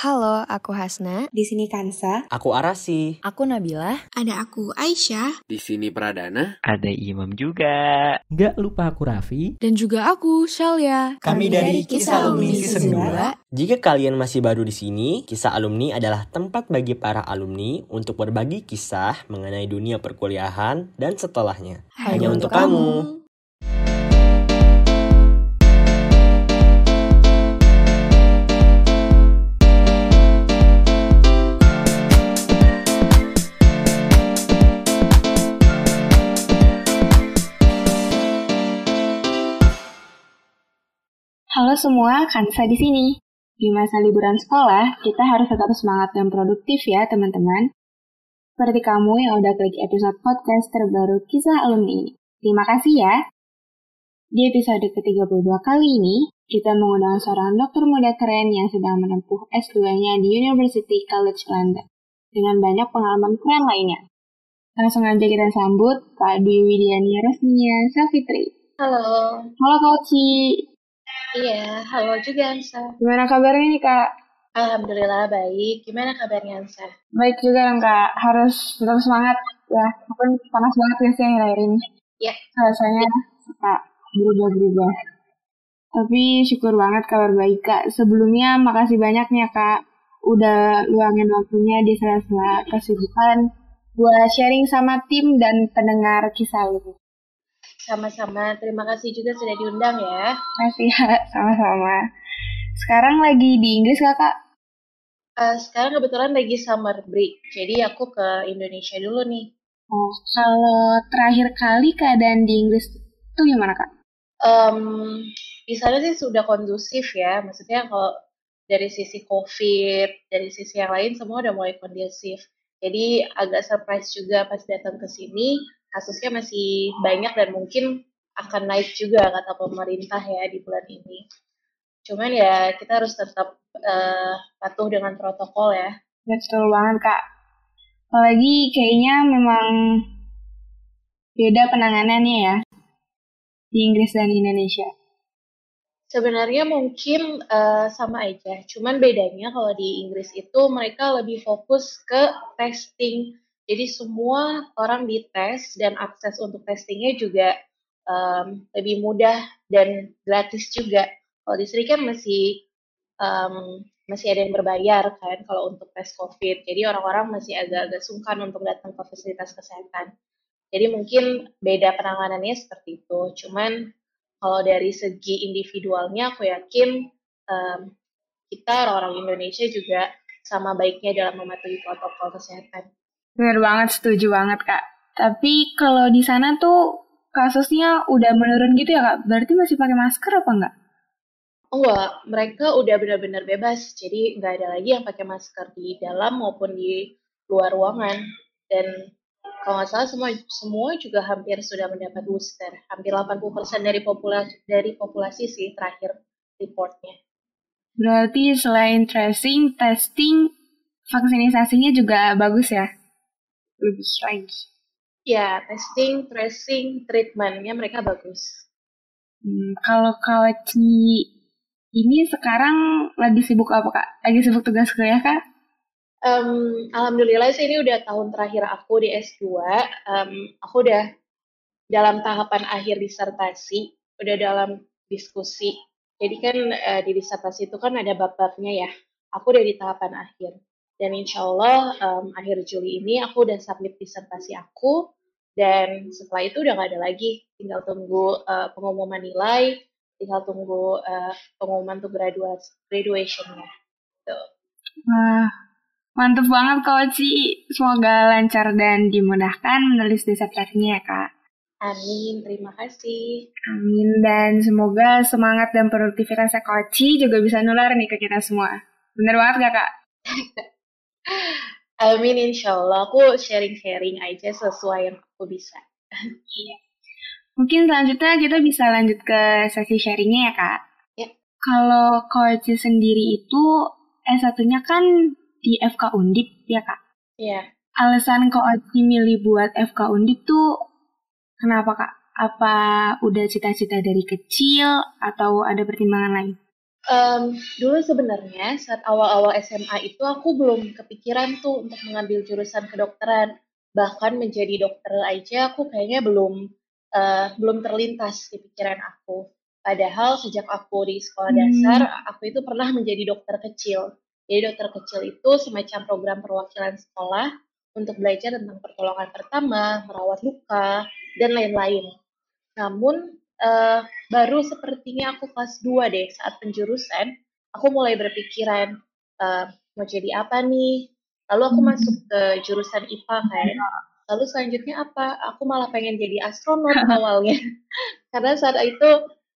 Halo, aku Hasna. Di sini Kansa. Aku Arasi. Aku Nabila. Ada aku Aisyah. Di sini Pradana. Ada Imam juga. Nggak lupa aku Raffi. Dan juga aku Shalia. Kami dari Kisah Alumni Season 2. Jika kalian masih baru di sini, Kisah Alumni adalah tempat bagi para alumni untuk berbagi kisah mengenai dunia perkuliahan dan setelahnya. Hanya, untuk kamu. Halo semua, Kansa di sini. Di masa liburan sekolah, kita harus tetap semangat dan produktif ya, teman-teman. Seperti kamu yang udah klik episode podcast terbaru kisah alumni ini. Terima kasih ya. Di episode ke-32 kali ini, kita mengundang seorang dokter muda keren yang sedang menempuh S2-nya di University College London, dengan banyak pengalaman keren lainnya. Langsung aja kita sambut Kak Dwi Widiani Resminya Safitri. Halo. Halo Kak Oci. Iya, halo juga Ansa. Gimana kabarnya nih Kak? Alhamdulillah baik. Gimana kabarnya Ansa? Baik juga dong Kak. Harus tetap semangat ya. Walaupun panas banget ya sih akhir-akhir ini. Iya. Rasanya suka berubah-berubah. Tapi syukur banget kabar baik Kak. Sebelumnya makasih banyak nih ya Kak. Udah luangin waktunya di sela-sela kesibukan buat sharing sama tim dan pendengar kisah lu. Sama-sama, terima kasih juga sudah diundang ya. Makasih ya, sama-sama. Sekarang lagi di Inggris kakak? Uh, sekarang kebetulan lagi summer break, jadi aku ke Indonesia dulu nih. Oh, kalau terakhir kali keadaan di Inggris itu gimana kak? Um, di sana sih sudah kondusif ya, maksudnya kalau dari sisi COVID, dari sisi yang lain semua udah mulai kondusif. Jadi agak surprise juga pas datang ke sini, kasusnya masih banyak dan mungkin akan naik juga kata pemerintah ya di bulan ini. Cuman ya kita harus tetap uh, patuh dengan protokol ya. Betul banget kak. Apalagi kayaknya memang beda penanganannya ya di Inggris dan Indonesia. Sebenarnya mungkin uh, sama aja, cuman bedanya kalau di Inggris itu mereka lebih fokus ke testing jadi semua orang dites dan akses untuk testingnya juga um, lebih mudah dan gratis juga. Kalau di sini kan masih um, masih ada yang berbayar kan kalau untuk tes COVID. Jadi orang-orang masih agak-agak sungkan untuk datang ke fasilitas kesehatan. Jadi mungkin beda penanganannya seperti itu. Cuman kalau dari segi individualnya aku yakin um, kita orang-orang Indonesia juga sama baiknya dalam mematuhi protokol kesehatan. Bener banget, setuju banget kak. Tapi kalau di sana tuh kasusnya udah menurun gitu ya kak? Berarti masih pakai masker apa enggak? Enggak, mereka udah benar-benar bebas. Jadi nggak ada lagi yang pakai masker di dalam maupun di luar ruangan. Dan kalau nggak salah semua semua juga hampir sudah mendapat booster. Hampir 80% dari populasi dari populasi sih terakhir reportnya. Berarti selain tracing, testing, vaksinisasinya juga bagus ya? Lebih lagi. Ya, testing, tracing, treatmentnya mereka bagus. Hmm, kalau kalau Ci ini sekarang lagi sibuk apa kak? Lagi sibuk tugas kuliah kak? Um, Alhamdulillah sih ini udah tahun terakhir aku di S2. Um, aku udah dalam tahapan akhir disertasi, udah dalam diskusi. Jadi kan uh, di disertasi itu kan ada bab-babnya ya. Aku udah di tahapan akhir. Dan insya Allah um, akhir Juli ini aku udah submit disertasi aku dan setelah itu udah gak ada lagi. Tinggal tunggu uh, pengumuman nilai, tinggal tunggu uh, pengumuman untuk graduasi graduationnya. Wah, mantep banget Oci. Semoga lancar dan dimudahkan menulis disertasinya ya Kak. Amin, terima kasih. Amin, dan semoga semangat dan produktivitasnya Kak Oci juga bisa nular nih ke kita semua. Bener banget gak Kak? Amin insya Allah aku sharing-sharing aja sesuai yang aku bisa. Iya. Mungkin selanjutnya kita bisa lanjut ke sesi sharingnya ya kak. Ya. Kalau Koci sendiri itu S1-nya kan di FK Undip ya kak? Iya. Alasan Koci milih buat FK Undip tuh kenapa kak? Apa udah cita-cita dari kecil atau ada pertimbangan lain? Um, dulu sebenarnya saat awal-awal SMA itu aku belum kepikiran tuh untuk mengambil jurusan kedokteran. Bahkan menjadi dokter aja aku kayaknya belum uh, belum terlintas di pikiran aku. Padahal sejak aku di sekolah dasar, aku itu pernah menjadi dokter kecil. Jadi dokter kecil itu semacam program perwakilan sekolah untuk belajar tentang pertolongan pertama, merawat luka, dan lain-lain. Namun uh, baru sepertinya aku kelas 2 deh saat penjurusan aku mulai berpikiran uh, mau jadi apa nih lalu aku hmm. masuk ke jurusan IPA kan lalu selanjutnya apa aku malah pengen jadi astronot awalnya karena saat itu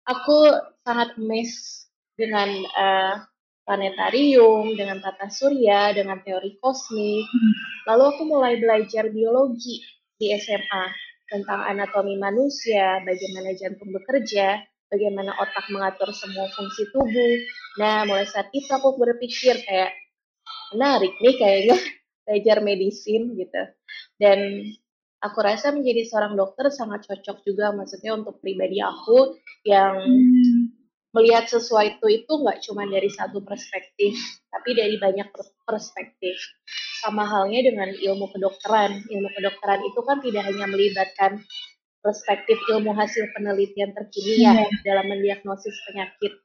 aku sangat mes dengan uh, planetarium, dengan tata surya, dengan teori kosmik. Hmm. Lalu aku mulai belajar biologi di SMA tentang anatomi manusia, bagaimana jantung bekerja, bagaimana otak mengatur semua fungsi tubuh. Nah, mulai saat itu aku berpikir kayak menarik nih kayaknya belajar medisin gitu. Dan aku rasa menjadi seorang dokter sangat cocok juga maksudnya untuk pribadi aku yang hmm melihat sesuatu itu nggak cuma dari satu perspektif, tapi dari banyak perspektif. Sama halnya dengan ilmu kedokteran. Ilmu kedokteran itu kan tidak hanya melibatkan perspektif ilmu hasil penelitian terkini ya yeah. dalam mendiagnosis penyakit,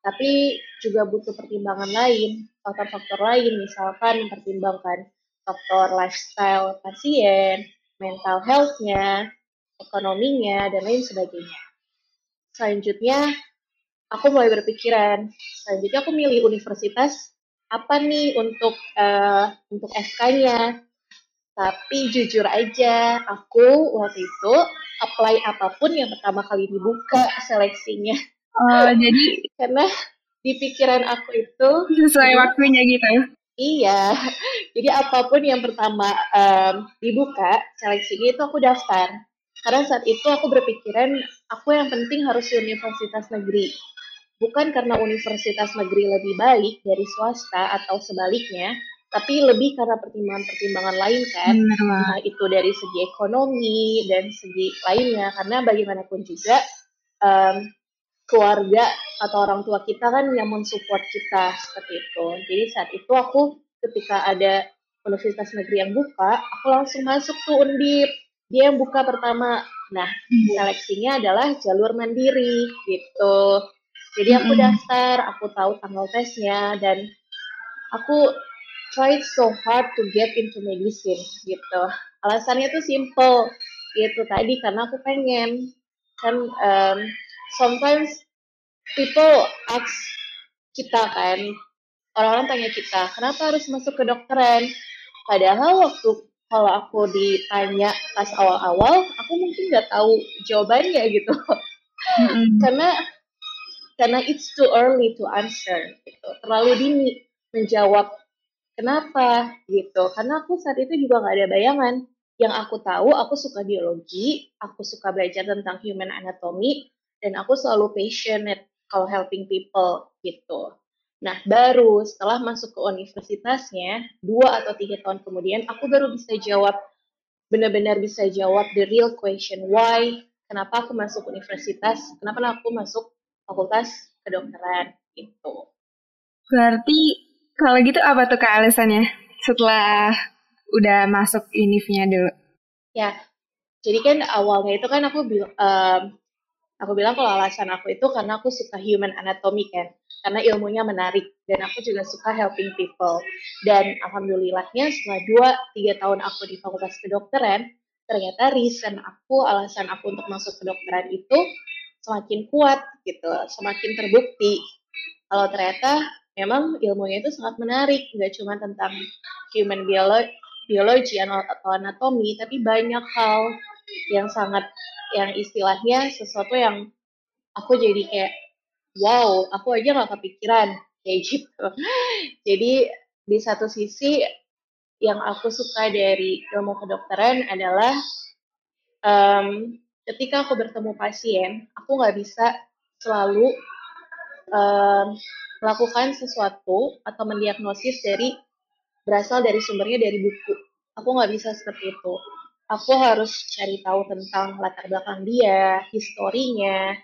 tapi juga butuh pertimbangan lain, faktor-faktor lain, misalkan mempertimbangkan faktor lifestyle pasien, mental health-nya, ekonominya, dan lain sebagainya. Selanjutnya, aku mulai berpikiran selanjutnya aku milih universitas apa nih untuk uh, untuk FK-nya tapi jujur aja aku waktu itu apply apa pun yang pertama kali dibuka seleksinya. Oh jadi karena di pikiran aku itu sesuai waktunya gitu. Iya jadi apa pun yang pertama um, dibuka seleksinya itu aku daftar. Karena saat itu aku berpikiran aku yang penting harus universitas negeri bukan karena universitas negeri lebih baik dari swasta atau sebaliknya, tapi lebih karena pertimbangan-pertimbangan lain kan, entah itu dari segi ekonomi dan segi lainnya, karena bagaimanapun juga um, keluarga atau orang tua kita kan yang mensupport kita seperti itu. Jadi saat itu aku ketika ada universitas negeri yang buka, aku langsung masuk tuh undip. Dia yang buka pertama. Nah, hmm. seleksinya adalah jalur mandiri gitu. Jadi aku daftar, aku tahu tanggal tesnya dan aku tried so hard to get into medicine gitu. Alasannya tuh simple gitu tadi karena aku pengen kan um, sometimes people ask kita kan orang-orang tanya kita kenapa harus masuk ke dokteran padahal waktu kalau aku ditanya pas awal-awal aku mungkin nggak tahu jawabannya gitu mm-hmm. karena karena it's too early to answer gitu. Terlalu dini menjawab kenapa? gitu. Karena aku saat itu juga nggak ada bayangan. Yang aku tahu aku suka biologi aku suka belajar tentang human anatomy dan aku selalu passionate kalau helping people gitu. Nah baru setelah masuk ke universitasnya dua atau tiga tahun kemudian aku baru bisa jawab benar-benar bisa jawab the real question why kenapa aku masuk universitas kenapa aku masuk fakultas kedokteran itu. Berarti kalau gitu apa tuh kak alasannya setelah udah masuk univnya dulu? Ya, jadi kan awalnya itu kan aku bilang, um, aku bilang kalau alasan aku itu karena aku suka human anatomy kan, karena ilmunya menarik dan aku juga suka helping people. Dan alhamdulillahnya setelah dua tiga tahun aku di fakultas kedokteran, ternyata reason aku alasan aku untuk masuk kedokteran itu semakin kuat gitu, semakin terbukti kalau ternyata memang ilmunya itu sangat menarik, nggak cuma tentang human biology, atau anatomi, tapi banyak hal yang sangat yang istilahnya sesuatu yang aku jadi kayak wow, aku aja nggak kepikiran kayak gitu. Jadi di satu sisi yang aku suka dari ilmu kedokteran adalah um, ketika aku bertemu pasien, aku nggak bisa selalu um, melakukan sesuatu atau mendiagnosis dari berasal dari sumbernya dari buku. Aku nggak bisa seperti itu. Aku harus cari tahu tentang latar belakang dia, historinya,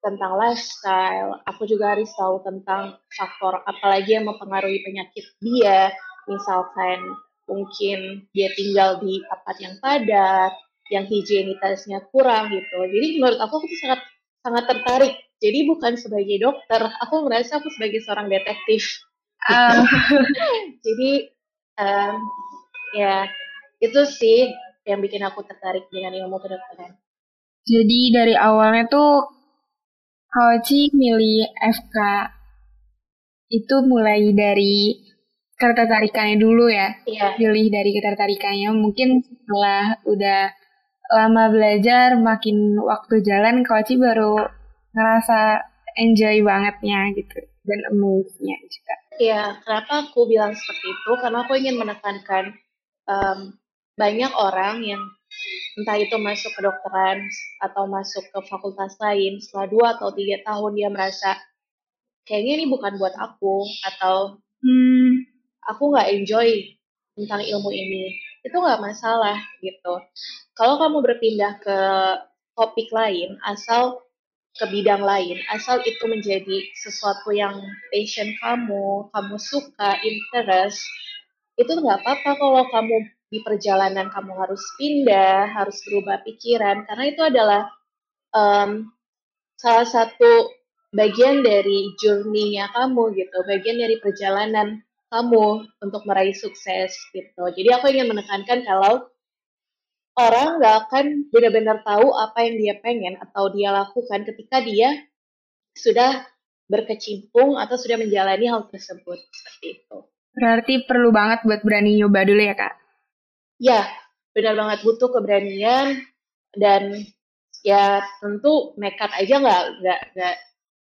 tentang lifestyle. Aku juga harus tahu tentang faktor apalagi yang mempengaruhi penyakit dia. Misalkan mungkin dia tinggal di tempat yang padat, yang higienitasnya kurang gitu. Jadi menurut aku aku tuh sangat sangat tertarik. Jadi bukan sebagai dokter, aku merasa aku sebagai seorang detektif. Ah. Jadi um, ya itu sih yang bikin aku tertarik dengan ilmu kedokteran. Jadi dari awalnya tuh Kauci milih FK itu mulai dari ketertarikannya dulu ya. Iya. Pilih dari ketertarikannya. Mungkin setelah udah lama belajar, makin waktu jalan, Kauci baru ngerasa enjoy bangetnya gitu. Dan amazed-nya juga. Iya, kenapa aku bilang seperti itu? Karena aku ingin menekankan um, banyak orang yang entah itu masuk ke dokteran atau masuk ke fakultas lain setelah dua atau tiga tahun dia merasa kayaknya ini bukan buat aku atau hmm, aku nggak enjoy tentang ilmu ini itu nggak masalah gitu. Kalau kamu berpindah ke topik lain asal ke bidang lain asal itu menjadi sesuatu yang passion kamu kamu suka interest itu nggak apa-apa kalau kamu di perjalanan kamu harus pindah harus berubah pikiran karena itu adalah um, salah satu bagian dari journey-nya kamu gitu. Bagian dari perjalanan kamu untuk meraih sukses gitu jadi aku ingin menekankan kalau orang nggak akan benar-benar tahu apa yang dia pengen atau dia lakukan ketika dia sudah berkecimpung atau sudah menjalani hal tersebut seperti itu. Berarti perlu banget buat berani nyoba dulu ya kak? Ya, benar banget butuh keberanian dan ya tentu nekat aja nggak nggak nggak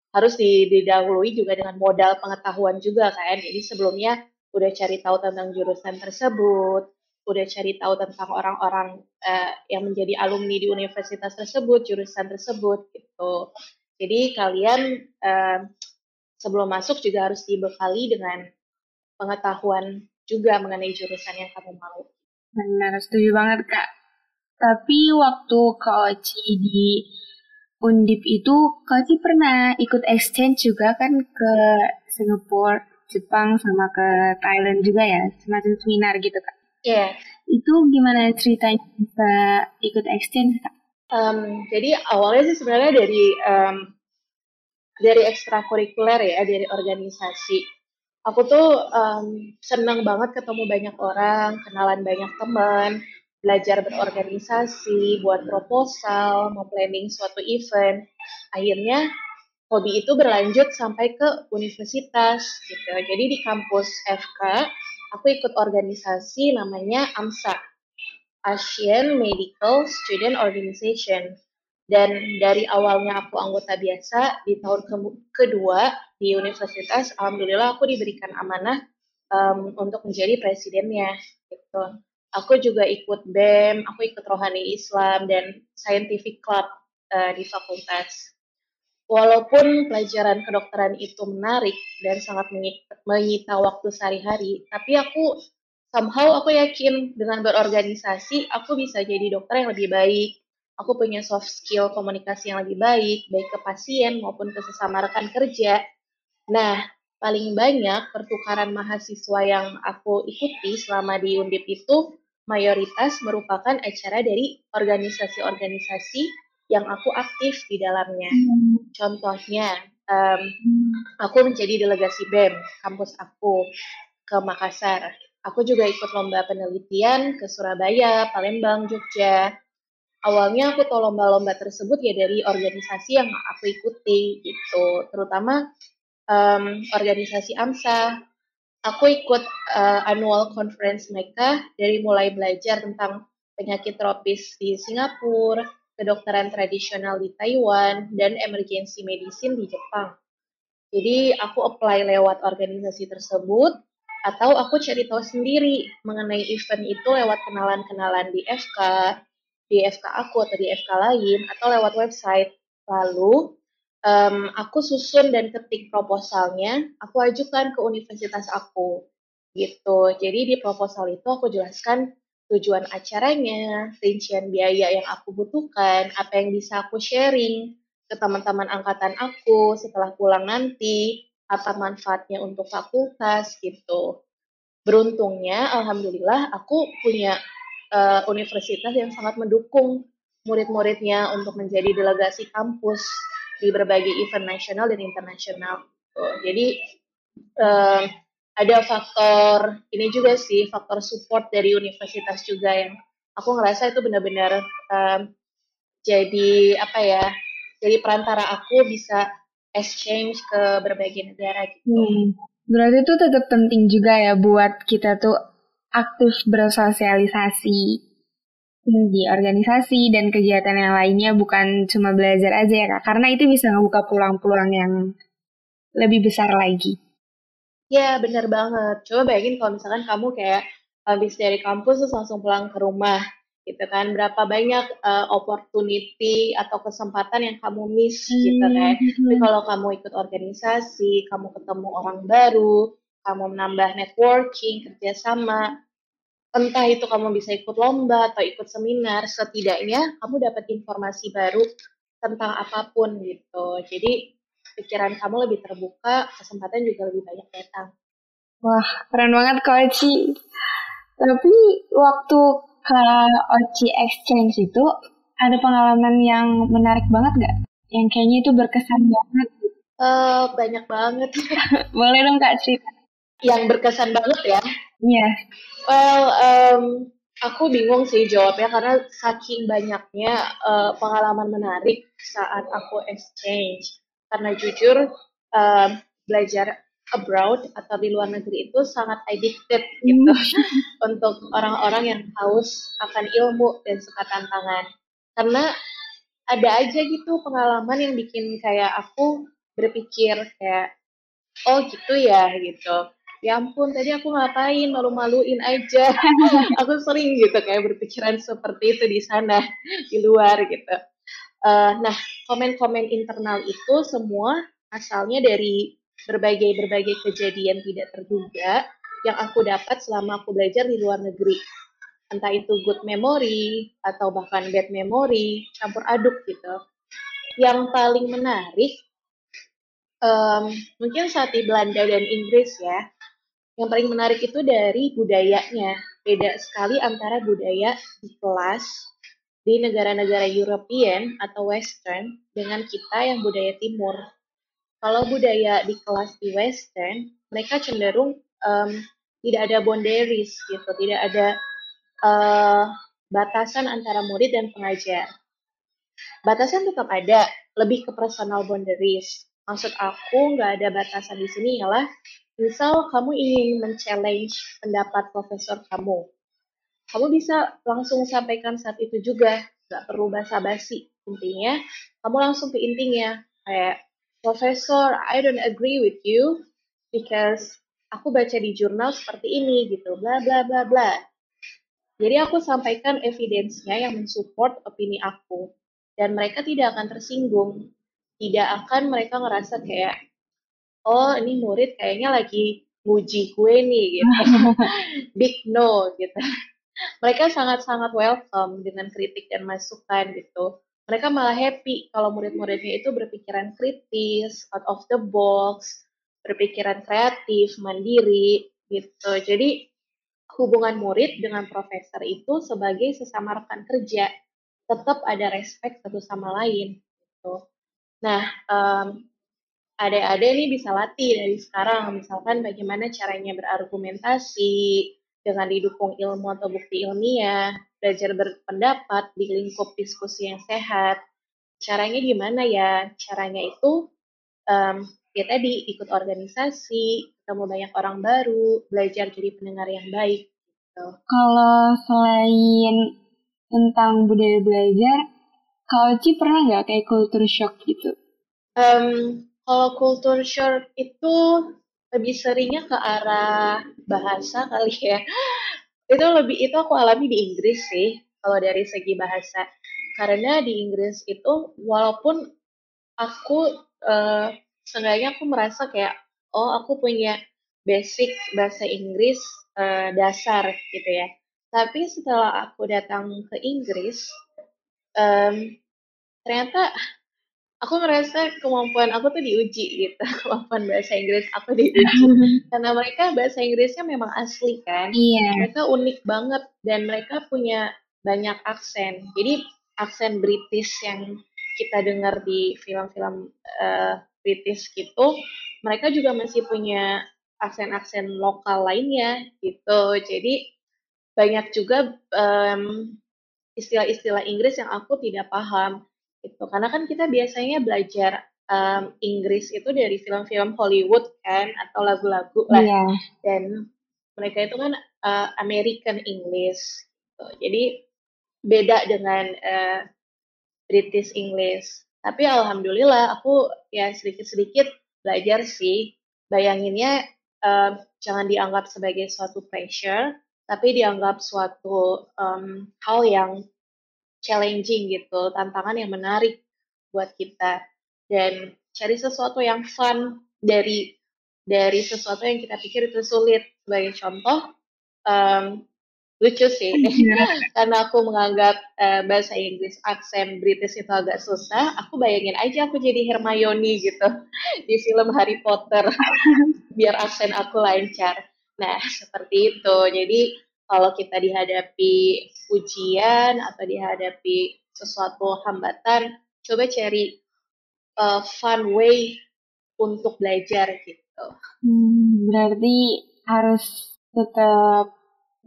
harus didahului juga dengan modal pengetahuan juga kan. Jadi sebelumnya udah cari tahu tentang jurusan tersebut, udah cari tahu tentang orang-orang uh, yang menjadi alumni di universitas tersebut, jurusan tersebut gitu. Jadi kalian uh, sebelum masuk juga harus dibekali dengan pengetahuan juga mengenai jurusan yang kamu mau. Benar, setuju banget kak. Tapi waktu Kak Oci di Undip itu, Kak Oci pernah ikut exchange juga kan ke Singapura, Jepang, sama ke Thailand juga ya, semacam seminar gitu kak. Iya. Yeah. Itu gimana ceritanya bisa ikut exchange, Kak? Um, jadi awalnya sih sebenarnya dari um, dari ekstrakurikuler ya, dari organisasi. Aku tuh um, senang banget ketemu banyak orang, kenalan banyak teman, belajar berorganisasi, buat proposal, mau planning suatu event. Akhirnya hobi itu berlanjut sampai ke universitas gitu. Jadi di kampus FK aku ikut organisasi namanya AMSA, Asian Medical Student Organization. Dan dari awalnya aku anggota biasa, di tahun ke kedua di universitas, alhamdulillah aku diberikan amanah um, untuk menjadi presidennya. Gitu. Aku juga ikut BEM, aku ikut Rohani Islam dan Scientific Club uh, di fakultas walaupun pelajaran kedokteran itu menarik dan sangat menyita waktu sehari-hari, tapi aku somehow aku yakin dengan berorganisasi aku bisa jadi dokter yang lebih baik. Aku punya soft skill komunikasi yang lebih baik, baik ke pasien maupun ke sesama rekan kerja. Nah, paling banyak pertukaran mahasiswa yang aku ikuti selama di Undip itu mayoritas merupakan acara dari organisasi-organisasi yang aku aktif di dalamnya. Hmm. Contohnya, um, aku menjadi delegasi BEM kampus aku ke Makassar. Aku juga ikut lomba penelitian ke Surabaya, Palembang, Jogja. Awalnya aku tahu lomba-lomba tersebut ya dari organisasi yang aku ikuti gitu, terutama um, organisasi AMSA. Aku ikut uh, annual conference mereka dari mulai belajar tentang penyakit tropis di Singapura, kedokteran tradisional di Taiwan, dan emergency medicine di Jepang. Jadi aku apply lewat organisasi tersebut, atau aku cari tahu sendiri mengenai event itu lewat kenalan-kenalan di FK, di FK aku atau di FK lain, atau lewat website. Lalu um, aku susun dan ketik proposalnya, aku ajukan ke universitas aku gitu. Jadi di proposal itu aku jelaskan tujuan acaranya, rincian biaya yang aku butuhkan, apa yang bisa aku sharing, ke teman-teman angkatan aku setelah pulang nanti, apa manfaatnya untuk fakultas gitu. Beruntungnya, alhamdulillah aku punya uh, universitas yang sangat mendukung murid-muridnya untuk menjadi delegasi kampus di berbagai event nasional dan internasional. Jadi uh, ada faktor ini juga sih faktor support dari universitas juga yang aku ngerasa itu benar-benar um, jadi apa ya jadi perantara aku bisa exchange ke berbagai negara gitu. Hmm. Berarti itu tetap penting juga ya buat kita tuh aktif bersosialisasi di organisasi dan kegiatan yang lainnya bukan cuma belajar aja ya kak karena itu bisa ngebuka peluang-peluang yang lebih besar lagi. Ya, bener banget. Coba bayangin kalau misalkan kamu kayak habis dari kampus terus langsung pulang ke rumah, gitu kan. Berapa banyak uh, opportunity atau kesempatan yang kamu miss, hmm. gitu kan. Tapi kalau kamu ikut organisasi, kamu ketemu orang baru, kamu menambah networking, kerjasama, entah itu kamu bisa ikut lomba atau ikut seminar, setidaknya kamu dapat informasi baru tentang apa pun gitu. Jadi pikiran kamu lebih terbuka, kesempatan juga lebih banyak datang. Wah, keren banget Kak Oci. Tapi waktu ke Oci Exchange itu ada pengalaman yang menarik banget gak? Yang kayaknya itu berkesan banget. Uh, banyak banget. Boleh dong Kak cerita. Yang berkesan banget ya? Iya. Yeah. Well, um, aku bingung sih jawabnya karena saking banyaknya uh, pengalaman menarik saat aku exchange karena jujur uh, belajar abroad atau di luar negeri itu sangat addicted gitu hmm. untuk orang-orang yang haus akan ilmu dan suka tantangan karena ada aja gitu pengalaman yang bikin kayak aku berpikir kayak oh gitu ya gitu ya ampun tadi aku ngapain malu-maluin aja aku sering gitu kayak berpikiran seperti itu di sana di luar gitu Uh, nah, komen-komen internal itu semua asalnya dari berbagai-berbagai kejadian tidak terduga yang aku dapat selama aku belajar di luar negeri. Entah itu good memory atau bahkan bad memory, campur aduk gitu. Yang paling menarik, um, mungkin saat di Belanda dan Inggris ya, yang paling menarik itu dari budayanya. Beda sekali antara budaya di kelas di negara-negara European atau Western dengan kita yang budaya Timur. Kalau budaya di kelas di Western, mereka cenderung um, tidak ada boundaries gitu, tidak ada uh, batasan antara murid dan pengajar. Batasan tetap ada, lebih ke personal boundaries. Maksud aku nggak ada batasan di sini ialah misal kamu ingin men-challenge pendapat profesor kamu, kamu bisa langsung sampaikan saat itu juga, nggak perlu basa-basi. Intinya, kamu langsung ke intinya, kayak, Profesor, I don't agree with you because aku baca di jurnal seperti ini gitu, bla bla bla bla. Jadi aku sampaikan evidence-nya yang mensupport opini aku dan mereka tidak akan tersinggung. Tidak akan mereka ngerasa kayak oh ini murid kayaknya lagi muji gue nih gitu. Big no gitu mereka sangat-sangat welcome dengan kritik dan masukan gitu. Mereka malah happy kalau murid-muridnya itu berpikiran kritis, out of the box, berpikiran kreatif, mandiri gitu. Jadi hubungan murid dengan profesor itu sebagai sesama rekan kerja tetap ada respect satu sama lain gitu. Nah, um, adik-adik ini bisa latih dari sekarang, misalkan bagaimana caranya berargumentasi, dengan didukung ilmu atau bukti ilmiah, belajar berpendapat di lingkup diskusi yang sehat. Caranya gimana ya? Caranya itu um, ya tadi ikut organisasi, ketemu banyak orang baru, belajar jadi pendengar yang baik. Gitu. Kalau selain tentang budaya belajar, kalau Ci pernah nggak kayak culture shock gitu? Um, kalau culture shock itu lebih seringnya ke arah bahasa kali ya. Itu lebih itu aku alami di Inggris sih kalau dari segi bahasa. Karena di Inggris itu walaupun aku uh, seenggaknya aku merasa kayak oh aku punya basic bahasa Inggris uh, dasar gitu ya. Tapi setelah aku datang ke Inggris, um, ternyata aku merasa kemampuan aku tuh diuji gitu. Kemampuan bahasa Inggris aku diuji karena mereka bahasa Inggrisnya memang asli kan. Iya. mereka unik banget dan mereka punya banyak aksen. Jadi aksen British yang kita dengar di film-film uh, British gitu mereka juga masih punya aksen-aksen lokal lainnya gitu. Jadi banyak juga um, istilah-istilah Inggris yang aku tidak paham gitu karena kan kita biasanya belajar um, Inggris itu dari film-film Hollywood kan atau lagu-lagu lah Iya. dan mereka itu kan uh, American English gitu. jadi beda dengan uh, British English tapi alhamdulillah aku ya sedikit-sedikit belajar sih bayanginnya uh, jangan dianggap sebagai suatu pressure tapi dianggap suatu um, hal yang challenging gitu, tantangan yang menarik buat kita dan cari sesuatu yang fun dari dari sesuatu yang kita pikir itu sulit. Sebagai contoh, um, lucu sih, karena aku menganggap uh, bahasa Inggris aksen British itu agak susah. Aku bayangin aja aku jadi Hermione gitu di film Harry Potter, biar aksen aku lancar. Nah, seperti itu. Jadi kalau kita dihadapi ujian atau dihadapi sesuatu hambatan, coba cari uh, fun way untuk belajar gitu. Hmm, berarti harus tetap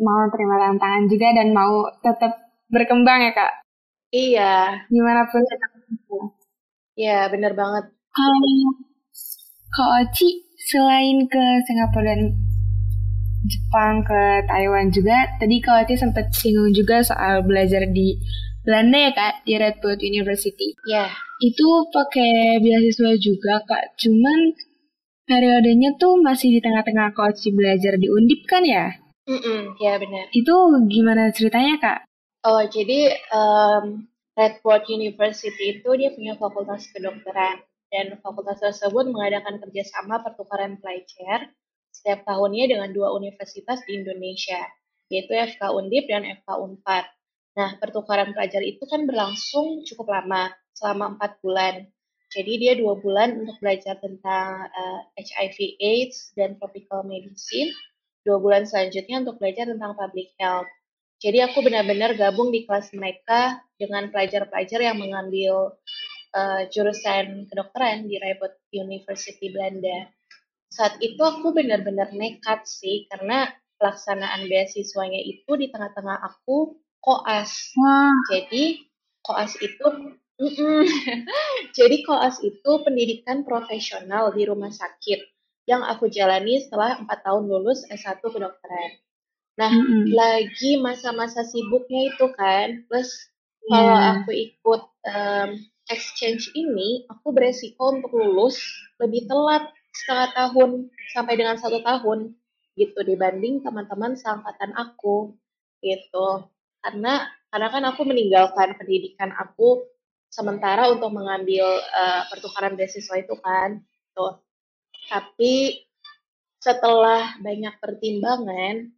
mau terima tantangan juga dan mau tetap berkembang ya kak? Iya. Gimana pun ya Iya, bener banget. Kalau Kak Oci, selain ke Singapura dan Jepang ke Taiwan juga. Tadi Kak Wati sempat singgung juga soal belajar di Belanda ya Kak, di Redwood University. Ya. Itu pakai beasiswa juga Kak, cuman periodenya tuh masih di tengah-tengah Kak Oci belajar di Undip kan ya? Mm-mm, ya benar. Itu gimana ceritanya Kak? Oh, jadi um, Redwood University itu dia punya fakultas kedokteran dan fakultas tersebut mengadakan kerjasama pertukaran pelajar setiap tahunnya dengan dua universitas di Indonesia, yaitu FK Undip dan FK Unpad. Nah, pertukaran pelajar itu kan berlangsung cukup lama, selama empat bulan. Jadi dia dua bulan untuk belajar tentang uh, eh, HIV AIDS dan tropical medicine, dua bulan selanjutnya untuk belajar tentang public health. Jadi aku benar-benar gabung di kelas mereka dengan pelajar-pelajar yang mengambil uh, jurusan kedokteran di Radboud University Belanda saat itu aku benar-benar nekat sih karena pelaksanaan beasiswanya itu di tengah-tengah aku koas. Wah. Jadi koas itu jadi koas itu pendidikan profesional di rumah sakit yang aku jalani setelah empat tahun lulus S1 kedokteran. Nah, mm -hmm. lagi masa-masa sibuknya itu kan, plus kalau yeah. aku ikut um, exchange ini, aku beresiko untuk lulus lebih telat setengah tahun sampai dengan satu tahun gitu dibanding teman-teman seangkatan aku gitu. Karena karena kan aku meninggalkan pendidikan aku sementara untuk mengambil uh, pertukaran beasiswa itu kan tuh tapi setelah banyak pertimbangan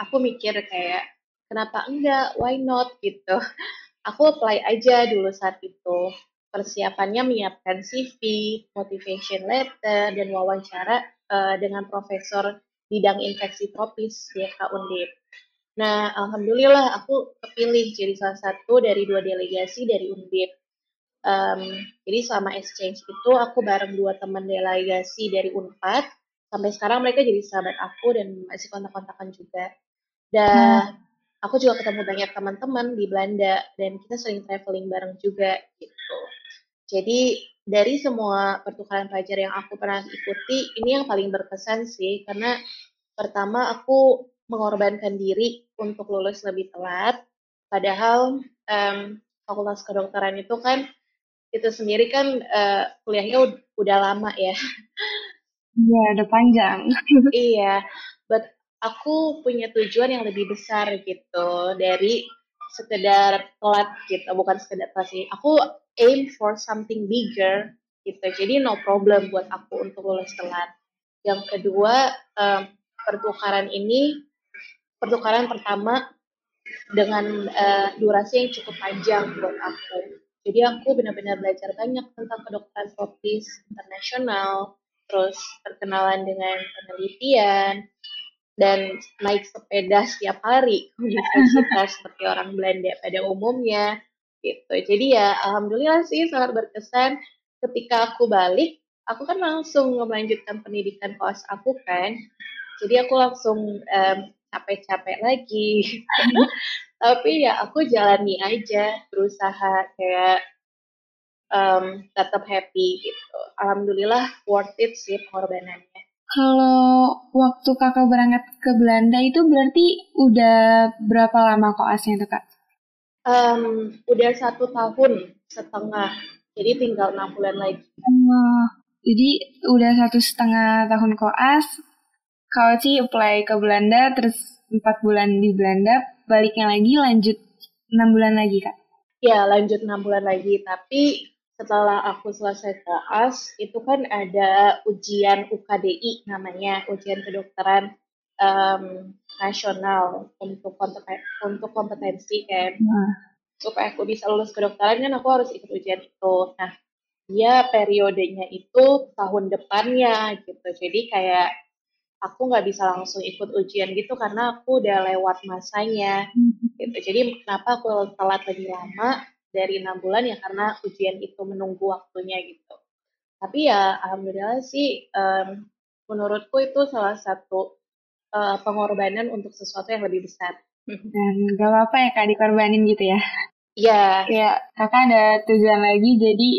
aku mikir kayak kenapa enggak? Why not? gitu. Aku apply aja dulu saat itu persiapannya menyiapkan CV, motivation letter, dan wawancara uh, dengan profesor bidang infeksi tropis di FK Undip. Nah, alhamdulillah aku kepilih jadi salah satu dari dua delegasi dari Undip. Um, jadi selama exchange itu aku bareng dua teman delegasi dari Unpad. Sampai sekarang mereka jadi sahabat aku dan masih kontak-kontakan juga. Dan hmm. aku juga ketemu banyak teman-teman di Belanda dan kita sering traveling bareng juga gitu. Jadi dari semua pertukaran pelajar yang aku pernah ikuti, ini yang paling berkesan sih, karena pertama aku mengorbankan diri untuk lulus lebih telat, padahal um, fakultas kedokteran itu kan itu sendiri kan uh, kuliahnya udah lama ya. Iya, udah panjang. iya, but aku punya tujuan yang lebih besar gitu dari sekedar telat gitu, bukan sekedar sih. Aku aim for something bigger gitu. Jadi no problem buat aku untuk lulus telat. Yang kedua, um, pertukaran ini pertukaran pertama dengan uh, durasi yang cukup panjang buat aku. Jadi aku benar-benar belajar banyak tentang kedokteran tropis internasional, terus perkenalan dengan penelitian, dan naik sepeda setiap hari universitas seperti orang Belanda pada umumnya gitu. Jadi ya alhamdulillah sih sangat berkesan ketika aku balik, aku kan langsung melanjutkan pendidikan koas aku kan. Jadi aku langsung um, capek-capek lagi. Tapi ya aku jalani aja, berusaha kayak um, tetap happy gitu. Alhamdulillah worth it sih pengorbanannya. Kalau waktu kakak berangkat ke Belanda itu berarti udah berapa lama koasnya tuh kak? Um, udah satu tahun setengah, jadi tinggal enam bulan lagi. Oh, jadi udah satu setengah tahun koas, kalau sih apply ke Belanda, terus empat bulan di Belanda, baliknya lagi lanjut enam bulan lagi kak? Ya lanjut enam bulan lagi, tapi setelah aku selesai koas itu kan ada ujian UKDI namanya ujian kedokteran um, nasional untuk untuk kompetensi kan. Nah. supaya aku bisa lulus kedokteran kan aku harus ikut ujian itu. Nah dia periodenya itu tahun depannya gitu. Jadi kayak aku nggak bisa langsung ikut ujian gitu karena aku udah lewat masanya hmm. gitu. Jadi kenapa aku telat lebih lama dari enam bulan ya karena ujian itu menunggu waktunya gitu. Tapi ya alhamdulillah sih um, menurutku itu salah satu uh, pengorbanan untuk sesuatu yang lebih besar. Dan gak apa-apa ya kak dikorbanin gitu ya? Iya. Ya kakak ada tujuan lagi jadi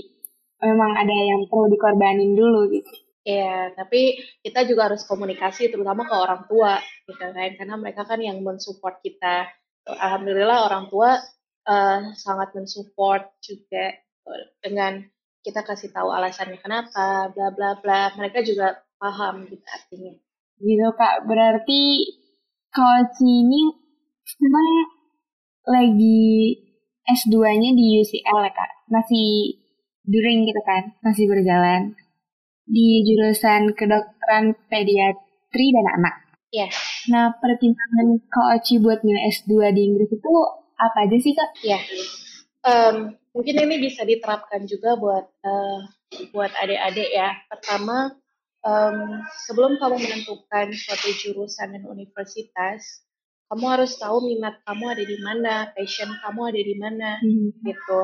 memang ada yang perlu dikorbanin dulu gitu. Iya, tapi kita juga harus komunikasi terutama ke orang tua gitu kan karena mereka kan yang mensupport kita. Alhamdulillah orang tua uh, sangat mensupport juga uh, dengan kita kasih tahu alasannya kenapa, bla bla bla. Mereka juga paham gitu artinya. Gitu kak, berarti kalau ini sekarang lagi S2-nya di UCL ya kak? Masih during gitu kan? Masih berjalan di jurusan kedokteran pediatri dan anak. Yeah. Nah, pertimbangan Kak buat milih S2 di Inggris itu apa aja sih kak? Ya, um, mungkin ini bisa diterapkan juga buat uh, buat adik-adik ya. Pertama, um, sebelum kamu menentukan suatu jurusan dan universitas, kamu harus tahu minat kamu ada di mana, passion kamu ada di mana, hmm. gitu.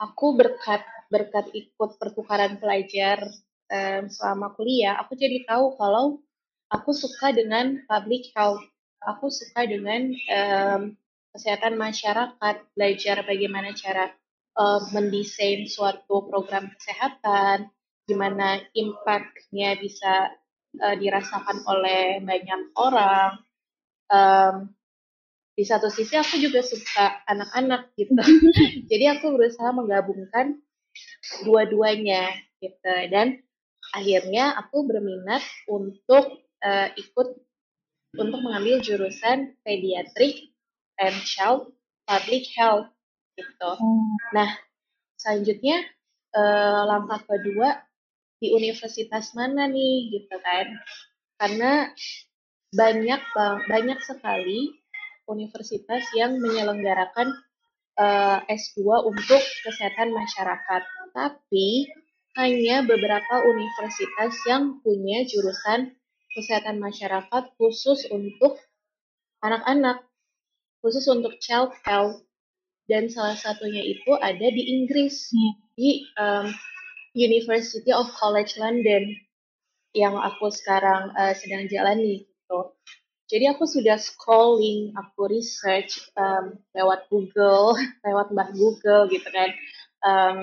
Aku berkat berkat ikut pertukaran pelajar um, selama kuliah, aku jadi tahu kalau aku suka dengan public health, aku suka dengan um, kesehatan masyarakat, belajar bagaimana cara uh, mendesain suatu program kesehatan, gimana impact-nya bisa uh, dirasakan oleh banyak orang. Um, di satu sisi aku juga suka anak-anak gitu, jadi aku berusaha menggabungkan dua-duanya gitu dan akhirnya aku berminat untuk uh, ikut untuk mengambil jurusan pediatrik and child public health gitu. Hmm. Nah, selanjutnya uh, langkah kedua di universitas mana nih gitu kan? Karena banyak banyak sekali universitas yang menyelenggarakan eh, S2 untuk kesehatan masyarakat. Tapi hanya beberapa universitas yang punya jurusan kesehatan masyarakat khusus untuk anak-anak khusus untuk child health dan salah satunya itu ada di Inggris hmm. di um, University of College London yang aku sekarang uh, sedang jalani gitu. Jadi aku sudah scrolling, aku research um, lewat Google, lewat Mbah Google gitu kan, um,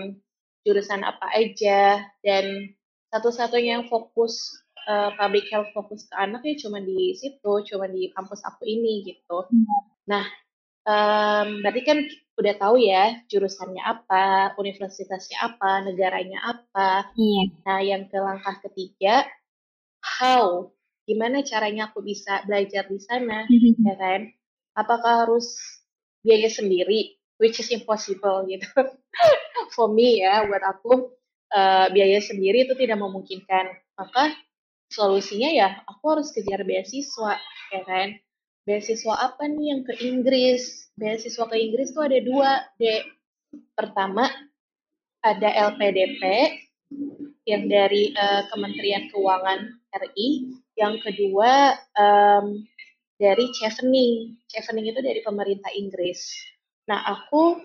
jurusan apa aja dan satu-satunya yang fokus uh, public health fokus ke anak ya cuma di situ, cuma di kampus aku ini gitu. Hmm. Nah, um, berarti kan udah tahu ya jurusannya apa, universitasnya apa, negaranya apa. Iya. Nah, yang ke langkah ketiga, how? Gimana caranya aku bisa belajar di sana, ya kan? Apakah harus biaya sendiri, which is impossible gitu. For me ya, buat aku uh, biaya sendiri itu tidak memungkinkan. Maka solusinya ya aku harus kejar beasiswa, ya kan? Beasiswa apa nih yang ke Inggris? Beasiswa ke Inggris tuh ada dua, Dek. Pertama, ada LPDP yang dari uh, Kementerian Keuangan RI, yang kedua um, dari Chevening. Chevening itu dari pemerintah Inggris. Nah, aku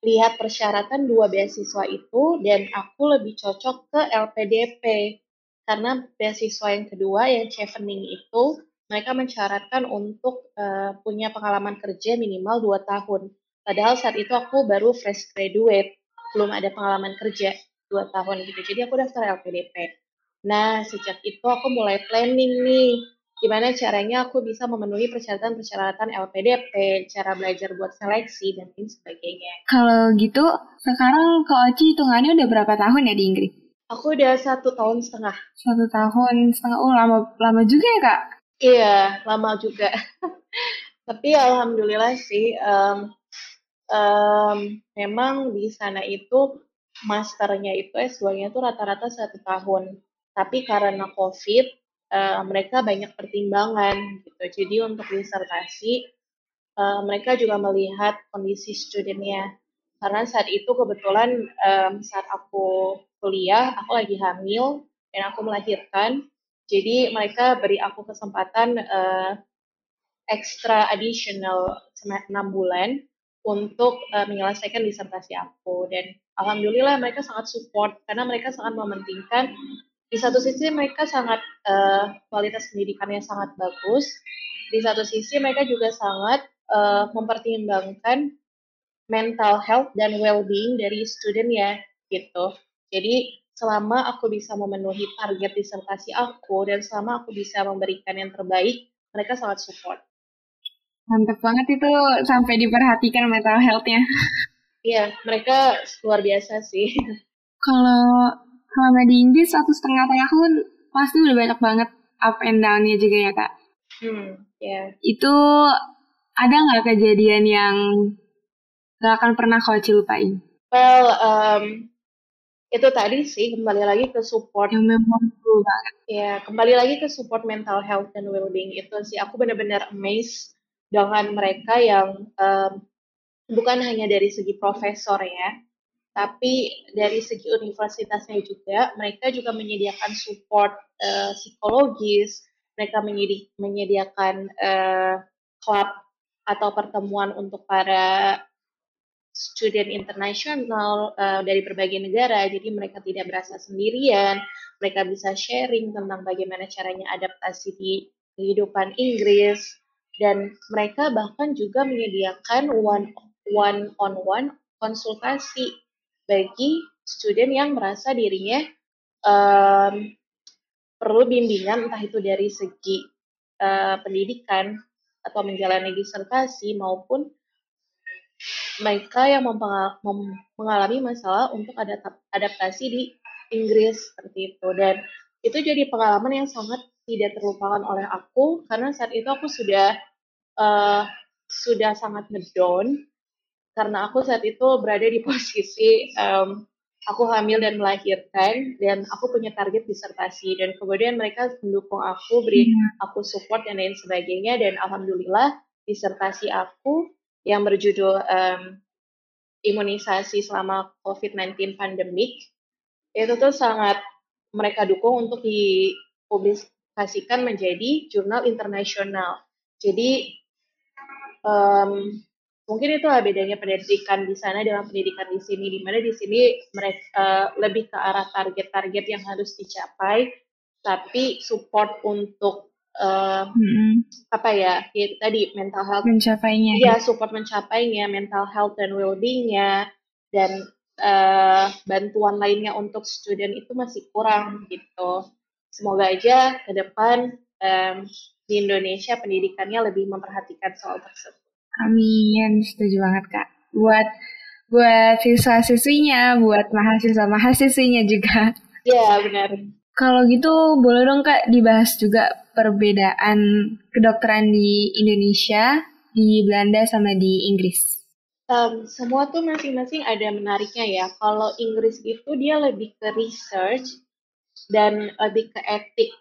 lihat persyaratan dua beasiswa itu dan aku lebih cocok ke LPDP karena beasiswa yang kedua yang Chevening itu mereka mensyaratkan untuk uh, punya pengalaman kerja minimal 2 tahun. Padahal saat itu aku baru fresh graduate, belum ada pengalaman kerja 2 tahun gitu. Jadi aku daftar LPDP. Nah, sejak itu aku mulai planning nih, gimana caranya aku bisa memenuhi persyaratan-persyaratan LPDP, cara belajar buat seleksi, dan lain sebagainya. Kalau gitu, sekarang Kak Oci hitungannya udah berapa tahun ya di Inggris? Aku udah satu tahun setengah. Satu tahun setengah, oh lama, lama juga ya Kak? Iya, lama juga. Tapi alhamdulillah sih, um, um, memang di sana itu masternya itu S2-nya itu rata-rata satu tahun. Tapi karena COVID, uh, mereka banyak pertimbangan gitu. Jadi untuk disertasi, uh, mereka juga melihat kondisi studennya. Karena saat itu kebetulan um, saat aku kuliah, aku lagi hamil dan aku melahirkan. Jadi mereka beri aku kesempatan uh, extra additional 6 bulan untuk uh, menyelesaikan disertasi aku. Dan alhamdulillah mereka sangat support karena mereka sangat mementingkan. Di satu sisi mereka sangat uh, kualitas pendidikannya sangat bagus. Di satu sisi mereka juga sangat uh, mempertimbangkan mental health dan well-being dari student ya gitu. Jadi selama aku bisa memenuhi target disertasi aku dan selama aku bisa memberikan yang terbaik, mereka sangat support. Mantap banget itu sampai diperhatikan mental health-nya. Iya, mereka luar biasa sih. Kalau selama di Inggris satu setengah tahun pasti udah banyak banget up and down-nya juga ya kak. Hmm, ya. Yeah. Itu ada nggak kejadian yang gak akan pernah kau lupain? Well, um, itu tadi sih kembali lagi ke support yang banget ya kembali lagi ke support mental health dan well-being itu sih. Aku benar-benar amazed dengan mereka yang um, bukan hanya dari segi profesor ya tapi dari segi universitasnya juga mereka juga menyediakan support uh, psikologis mereka menyedi menyediakan uh, club atau pertemuan untuk para student internasional uh, dari berbagai negara, jadi mereka tidak berasa sendirian, mereka bisa sharing tentang bagaimana caranya adaptasi di kehidupan Inggris, dan mereka bahkan juga menyediakan one one on one konsultasi bagi student yang merasa dirinya um, perlu bimbingan entah itu dari segi uh, pendidikan atau menjalani disertasi maupun mereka yang mengalami masalah untuk adaptasi di Inggris seperti itu dan itu jadi pengalaman yang sangat tidak terlupakan oleh aku karena saat itu aku sudah uh, sudah sangat ngedown karena aku saat itu berada di posisi um, aku hamil dan melahirkan dan aku punya target disertasi dan kemudian mereka mendukung aku beri iya. aku support dan lain sebagainya dan alhamdulillah disertasi aku yang berjudul um, imunisasi selama COVID-19 pandemik itu tuh sangat mereka dukung untuk dipublikasikan menjadi jurnal internasional. Jadi um, mungkin itulah bedanya pendidikan di sana dengan pendidikan di sini, di mana di sini mereka uh, lebih ke arah target-target yang harus dicapai, tapi support untuk uh, hmm. apa ya itu tadi mental health mencapainya ya support mencapainya mental health dan well-beingnya dan uh, bantuan lainnya untuk student itu masih kurang gitu semoga aja ke depan um, di Indonesia pendidikannya lebih memperhatikan soal tersebut amin setuju banget kak buat buat siswa-siswinya, buat mahasiswa-mahasiswinya juga. Iya, benar. Kalau gitu boleh dong Kak dibahas juga perbedaan kedokteran di Indonesia, di Belanda sama di Inggris. Um, semua tuh masing-masing ada menariknya ya. Kalau Inggris itu dia lebih ke research dan lebih ke etik,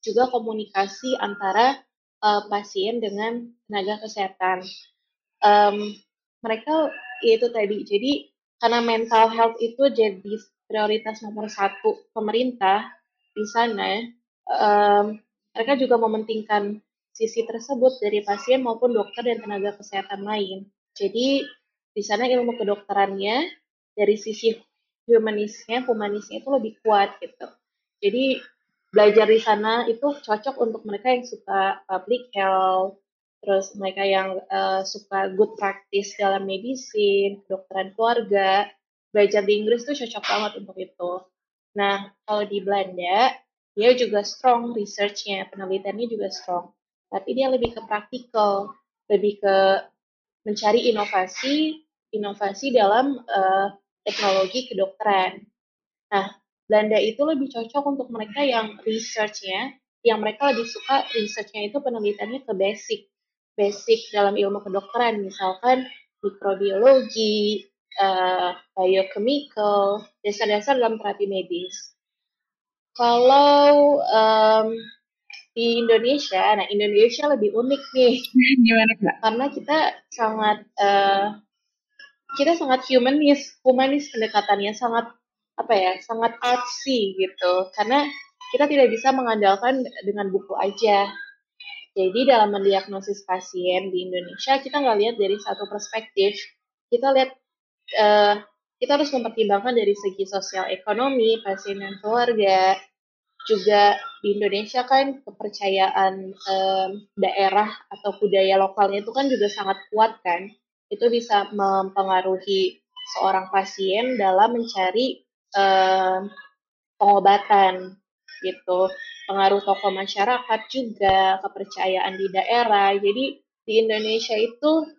juga komunikasi antara uh, pasien dengan tenaga kesehatan. Um, mereka itu tadi, jadi karena mental health itu jadi prioritas nomor satu pemerintah di sana, um, mereka juga mementingkan sisi tersebut dari pasien maupun dokter dan tenaga kesehatan lain. Jadi di sana ilmu kedokterannya dari sisi humanisnya, humanisnya itu lebih kuat gitu. Jadi belajar di sana itu cocok untuk mereka yang suka public health, terus mereka yang uh, suka good practice dalam medicine, kedokteran keluarga, belajar di Inggris tuh cocok banget untuk itu. Nah, kalau di Belanda, dia juga strong research-nya, penelitiannya juga strong. Tapi dia lebih ke praktikal, lebih ke mencari inovasi, inovasi dalam uh, teknologi kedokteran. Nah, Belanda itu lebih cocok untuk mereka yang research-nya, yang mereka lebih suka research-nya itu penelitiannya ke basic, basic dalam ilmu kedokteran, misalkan mikrobiologi, uh, biochemical, dasar-dasar dalam terapi medis. Kalau um, di Indonesia, nah Indonesia lebih unik nih. Gimana kak? Karena kita sangat uh, kita sangat humanis, humanis pendekatannya sangat apa ya, sangat artsy gitu. Karena kita tidak bisa mengandalkan dengan buku aja. Jadi dalam mendiagnosis pasien di Indonesia kita nggak lihat dari satu perspektif, kita lihat uh, kita harus mempertimbangkan dari segi sosial ekonomi pasien dan keluarga. Juga di Indonesia kan kepercayaan um, daerah atau budaya lokalnya itu kan juga sangat kuat kan. Itu bisa mempengaruhi seorang pasien dalam mencari um, pengobatan gitu pengaruh tokoh masyarakat juga, kepercayaan di daerah. Jadi di Indonesia itu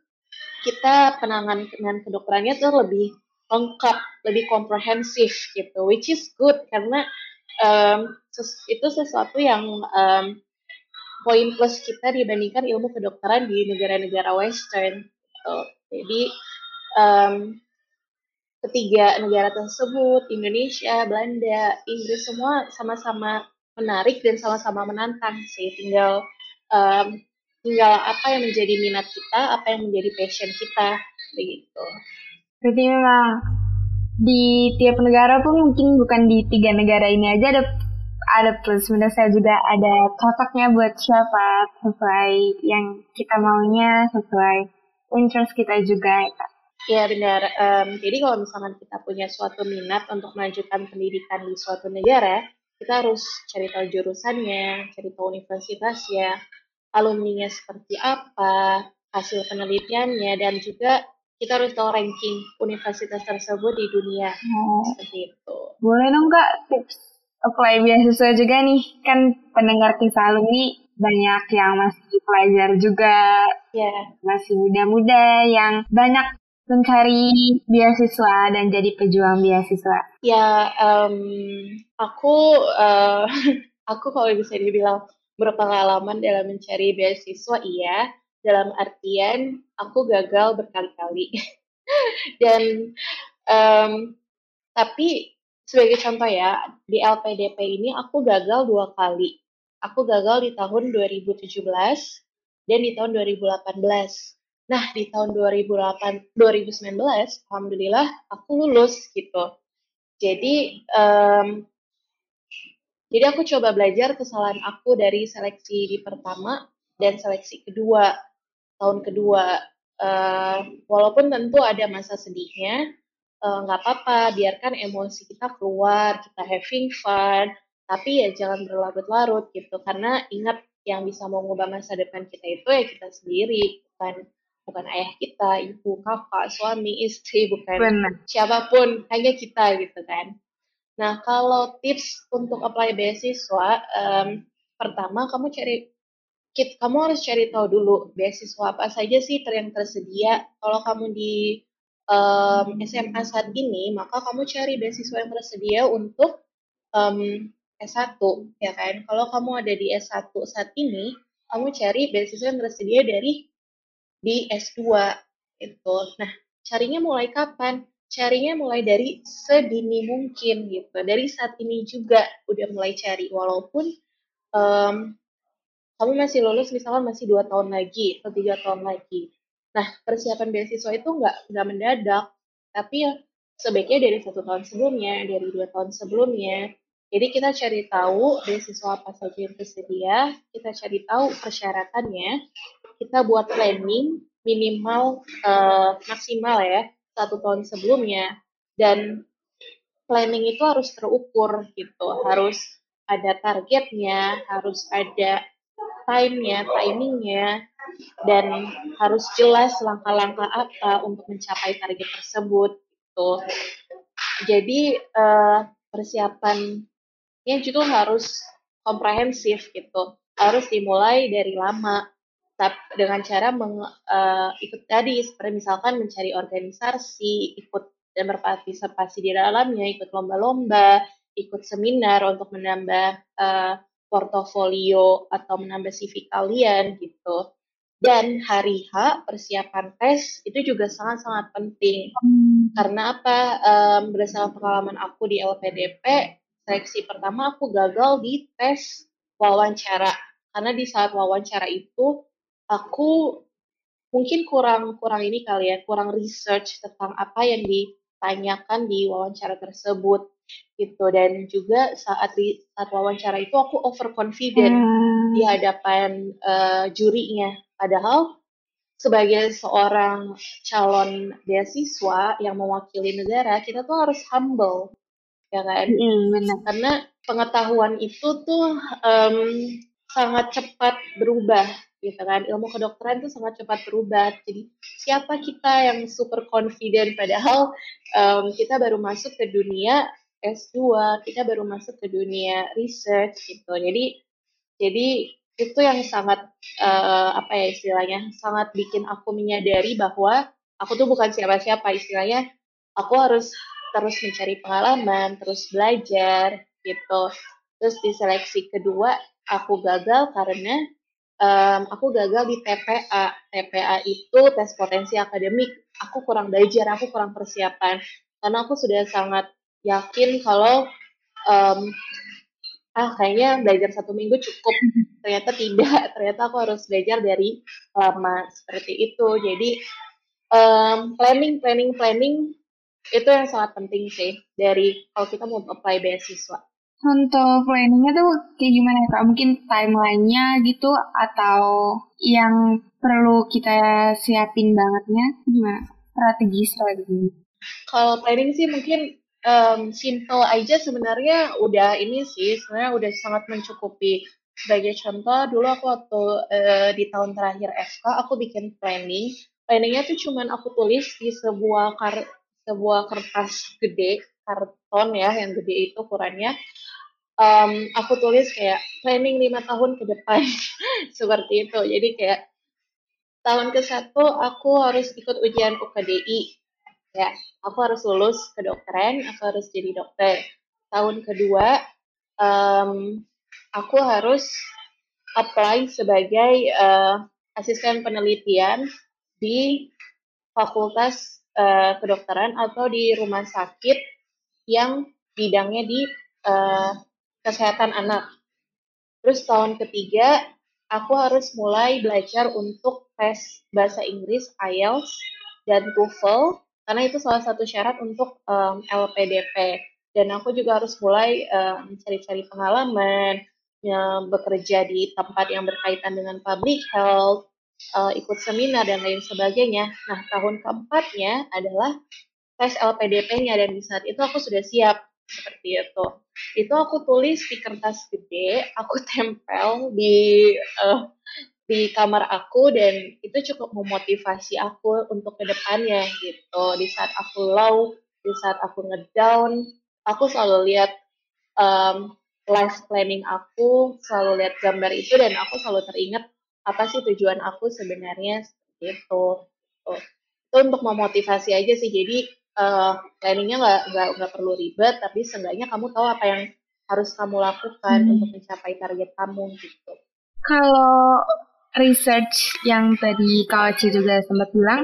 kita penanganan kedokterannya tuh lebih lengkap, lebih komprehensif gitu, which is good karena um, itu sesuatu yang um, poin plus kita dibandingkan ilmu kedokteran di negara-negara Western. Gitu. Jadi um, ketiga negara tersebut, Indonesia, Belanda, Inggris semua sama-sama menarik dan sama-sama menantang sih. Tinggal um, tinggal apa yang menjadi minat kita, apa yang menjadi passion kita, begitu. Berarti memang di tiap negara pun mungkin bukan di tiga negara ini aja ada ada plus minus saya juga ada cocoknya buat siapa sesuai yang kita maunya sesuai interest kita juga ya Iya benar. Um, jadi kalau misalkan kita punya suatu minat untuk melanjutkan pendidikan di suatu negara, kita harus cari tahu jurusannya, cari tahu universitasnya, alumninya seperti apa, hasil penelitiannya, dan juga kita harus tahu ranking universitas tersebut di dunia. Oh. Seperti itu. Boleh dong Kak tips apply beasiswa juga nih. Kan pendengar kisah alumni banyak yang masih pelajar juga, yeah. masih muda-muda yang banyak mencari beasiswa dan jadi pejuang beasiswa? Ya, um, aku uh, aku kalau bisa dibilang berpengalaman dalam mencari beasiswa, iya. Dalam artian aku gagal berkali-kali. dan um, tapi sebagai contoh ya di LPDP ini aku gagal dua kali. Aku gagal di tahun 2017 dan di tahun 2018 Nah, di tahun 2008, 2019, alhamdulillah aku lulus gitu. Jadi, um, jadi aku coba belajar kesalahan aku dari seleksi di pertama dan seleksi kedua tahun kedua. Uh, walaupun tentu ada masa sedihnya, eh, nggak uh, apa-apa, biarkan emosi kita keluar, kita having fun, tapi ya jangan berlarut-larut gitu, karena ingat yang bisa mengubah masa depan kita itu ya kita sendiri, bukan bukan ayah kita, ibu, kakak, suami, istri, bukan Benar. siapa pun, hanya kita gitu kan. Nah, kalau tips untuk apply beasiswa, um, pertama kamu cari kit, kamu harus cari tahu dulu beasiswa apa saja sih yang tersedia. Kalau kamu di um, SMA saat ini, maka kamu cari beasiswa yang tersedia untuk um, S1, ya kan? Kalau kamu ada di S1 saat ini, kamu cari beasiswa yang tersedia dari di S2 itu. Nah, carinya mulai kapan? Carinya mulai dari sedini mungkin gitu. Dari saat ini juga udah mulai cari walaupun um, kamu masih lulus misalnya masih dua tahun lagi atau tiga tahun lagi. Nah, persiapan beasiswa itu nggak nggak mendadak, tapi ya sebaiknya dari satu tahun sebelumnya, dari dua tahun sebelumnya. Jadi kita cari tahu beasiswa apa saja yang tersedia, kita cari tahu persyaratannya, kita buat planning minimal uh, maksimal ya satu tahun sebelumnya. Dan planning itu harus terukur gitu, harus ada targetnya, harus ada time-nya, timing-nya, dan harus jelas langkah-langkah apa untuk mencapai target tersebut gitu. Jadi uh, persiapannya juga harus komprehensif gitu, harus dimulai dari lama dengan cara meng, uh, ikut tadi seperti misalkan mencari organisasi, ikut dan berpartisipasi di dalamnya, ikut lomba-lomba, ikut seminar untuk menambah uh, portofolio atau menambah CV kalian gitu. Dan hari H persiapan tes itu juga sangat-sangat penting. Karena apa? Um, berdasarkan pengalaman aku di LPDP, seleksi pertama aku gagal di tes wawancara. Karena di saat wawancara itu aku mungkin kurang kurang ini kali ya, kurang research tentang apa yang ditanyakan di wawancara tersebut gitu dan juga saat di saat wawancara itu aku overconfident hmm. di hadapan uh, jurinya Padahal sebagai seorang calon beasiswa yang mewakili negara, kita tuh harus humble, ya kan? Mm, benar. Karena pengetahuan itu tuh um, sangat cepat berubah, gitu kan? Ilmu kedokteran tuh sangat cepat berubah. Jadi siapa kita yang super confident, padahal um, kita baru masuk ke dunia S2, kita baru masuk ke dunia research, gitu. Jadi jadi itu yang sangat uh, apa ya istilahnya sangat bikin aku menyadari bahwa aku tuh bukan siapa-siapa istilahnya aku harus terus mencari pengalaman terus belajar gitu terus di seleksi kedua aku gagal karena um, aku gagal di TPA TPA itu tes potensi akademik. Aku kurang belajar aku kurang persiapan. Karena aku sudah sangat yakin kalau um, ah kayaknya belajar satu minggu cukup. Ternyata tidak. Ternyata aku harus belajar dari lama. Seperti itu. Jadi um, planning planning planning itu yang sangat penting sih dari kalau kita mau apply beasiswa untuk planningnya tuh kayak gimana ya kak? Mungkin timelinenya gitu atau yang perlu kita siapin bangetnya gimana? Strategi strategi. Kalau planning sih mungkin um, simple aja sebenarnya udah ini sih sebenarnya udah sangat mencukupi sebagai contoh dulu aku waktu uh, di tahun terakhir FK aku bikin planning planningnya tuh cuman aku tulis di sebuah kar sebuah kertas gede karton ya yang gede itu ukurannya um, aku tulis kayak planning lima tahun ke depan. Seperti itu. Jadi kayak tahun ke satu aku harus ikut ujian UKDI ya aku harus lulus kedokteran aku harus jadi dokter. Tahun kedua um, aku harus apply sebagai uh, asisten penelitian di fakultas uh, kedokteran atau di rumah sakit yang bidangnya di uh, kesehatan anak. Terus tahun ketiga aku harus mulai belajar untuk tes bahasa Inggris IELTS dan TOEFL karena itu salah satu syarat untuk um, LPDP dan aku juga harus mulai mencari-cari pengalaman ya, bekerja di tempat yang berkaitan dengan public health uh, ikut seminar dan lain sebagainya. Nah tahun keempatnya adalah tes LPDP-nya dan di saat itu aku sudah siap seperti itu. Itu aku tulis di kertas gede aku tempel di uh, di kamar aku dan itu cukup memotivasi aku untuk ke depannya gitu. Di saat aku low di saat aku ngedown aku selalu lihat um, life planning aku selalu lihat gambar itu dan aku selalu teringat apa sih tujuan aku sebenarnya seperti itu. Gitu. itu untuk memotivasi aja sih. Jadi uh, planningnya nggak nggak nggak perlu ribet tapi seenggaknya kamu tahu apa yang harus kamu lakukan hmm. untuk mencapai target kamu gitu kalau research yang tadi Kak Oci juga sempat bilang,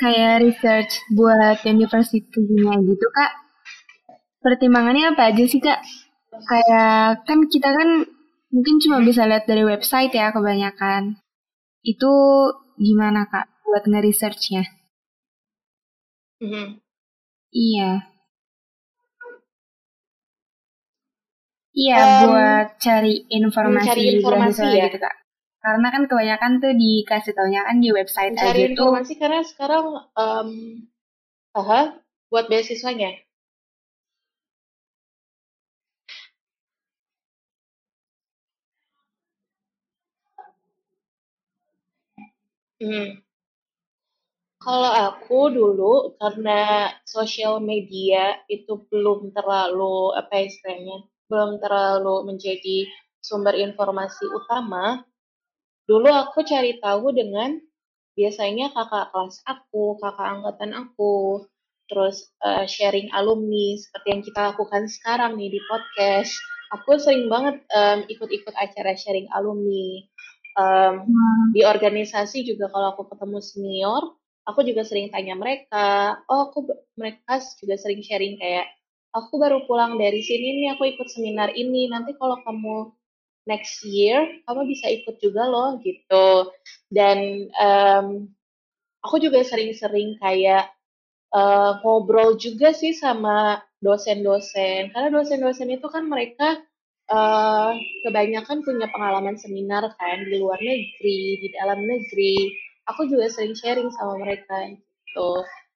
kayak research buat university-nya gitu Kak, pertimbangannya apa aja sih Kak? Kayak kan kita kan mungkin cuma bisa lihat dari website ya kebanyakan. Itu gimana Kak buat nge-researchnya? Mm-hmm. Iya. Iya, Um, buat cari informasi, mencari informasi ya? gitu, Kak. Karena kan kebanyakan tuh dikasih taunya kan di website Mencari aja tuh. informasi karena sekarang em aha, buat beasiswanya? Hmm. Kalau aku dulu karena sosial media itu belum terlalu apa ya istilahnya, belum terlalu menjadi sumber informasi utama, dulu aku cari tahu dengan biasanya kakak kelas aku, kakak angkatan aku, terus eh, sharing alumni seperti yang kita lakukan sekarang nih di podcast. Aku sering banget em, ikut-ikut acara sharing alumni. Hmm. di organisasi juga kalau aku ketemu senior, aku juga sering tanya mereka. Oh, aku mereka juga sering sharing kayak aku baru pulang dari sini nih, aku ikut seminar ini. Nanti kalau kamu next year, kamu bisa ikut juga loh gitu. Dan em, aku juga sering-sering kayak eh, ngobrol juga sih sama dosen-dosen. Karena dosen-dosen itu kan mereka eh, kebanyakan punya pengalaman seminar kan di luar negeri, di dalam negeri. Aku juga sering sharing sama mereka gitu.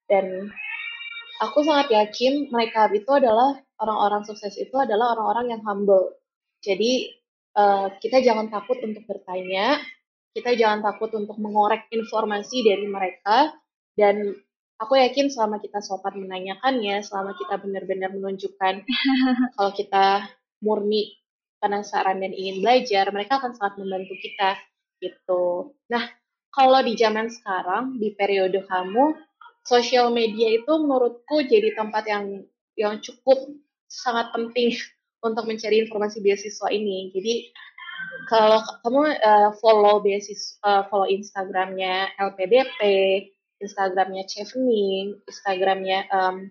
Dan aku sangat yakin mereka itu adalah orang-orang sukses itu adalah orang-orang yang humble. Jadi eh, kita jangan takut untuk bertanya, kita jangan takut untuk mengorek informasi dari mereka dan aku yakin selama kita sopan menanyakannya, selama kita benar-benar menunjukkan kalau kita murni penasaran dan ingin belajar, mereka akan sangat membantu kita gitu. Nah, kalau di zaman sekarang, di periode kamu, sosial media itu menurutku jadi tempat yang yang cukup sangat penting untuk mencari informasi beasiswa ini. Jadi kalau kamu uh, follow beasiswa, uh, follow Instagramnya LPDP, Instagramnya Chevening, Instagramnya um,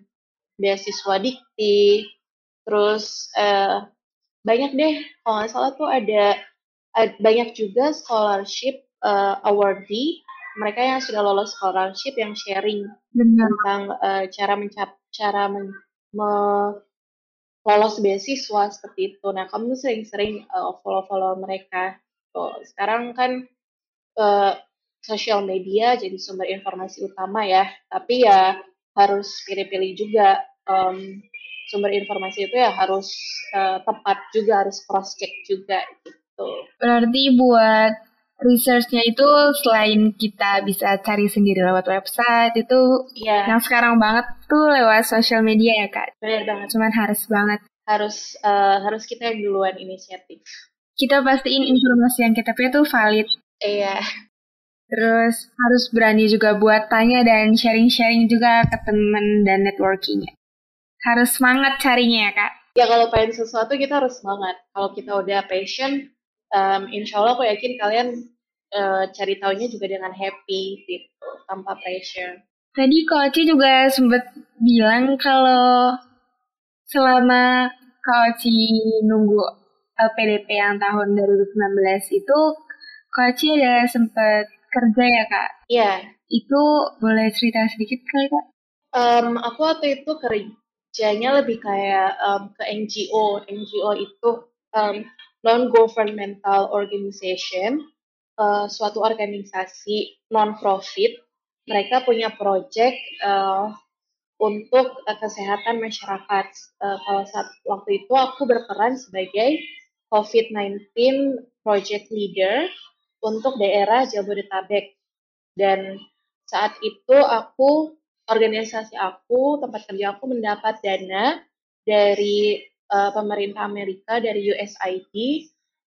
beasiswa Dikti, terus uh, banyak deh kalau nggak salah tuh ada banyak juga scholarship uh, awardee mereka yang sudah lolos scholarship yang sharing Benar. tentang uh, cara mencap cara men, me, lolos beasiswa seperti itu. Nah, kamu sering-sering uh, follow-follow mereka. Tuh, sekarang kan uh, sosial media jadi sumber informasi utama ya, tapi ya harus pilih-pilih juga um, sumber informasi itu ya harus uh, tepat juga, harus cross check juga gitu. Berarti buat researchnya itu selain kita bisa cari sendiri lewat website itu Iya, yang sekarang banget tuh lewat sosial media ya kak. benar banget. Cuman harus banget Harus uh, harus kita yang duluan inisiatif. kita pastiin informasi yang kita punya tuh valid. Iya, Terus harus berani juga buat tanya dan sharing-sharing juga ke temen dan networkingnya. Harus semangat carinya ya kak. ya kalau pengen sesuatu kita harus semangat. Kalau kita udah passion, um, insya Allah aku yakin kalian uh, cari taunya juga dengan happy gitu, tanpa pressure. Tadi Kak Oci juga sempat bilang kalau selama Kak Oci nunggu LPDP yang tahun 2019 itu Kak Oci ada sempat kerja ya Kak? Iya, Itu boleh cerita sedikit kali Kak? um, aku waktu itu kerjanya lebih kayak um, ke NGO. NGO itu um, non-governmental organization, uh, suatu organisasi non-profit. Mereka punya project uh, untuk uh, kesehatan masyarakat. Uh, kalau saat waktu itu aku berperan sebagai COVID-19 project leader untuk daerah Jabodetabek. Dan saat itu aku, organisasi aku, tempat kerja aku mendapat dana dari uh, pemerintah Amerika, dari USAID,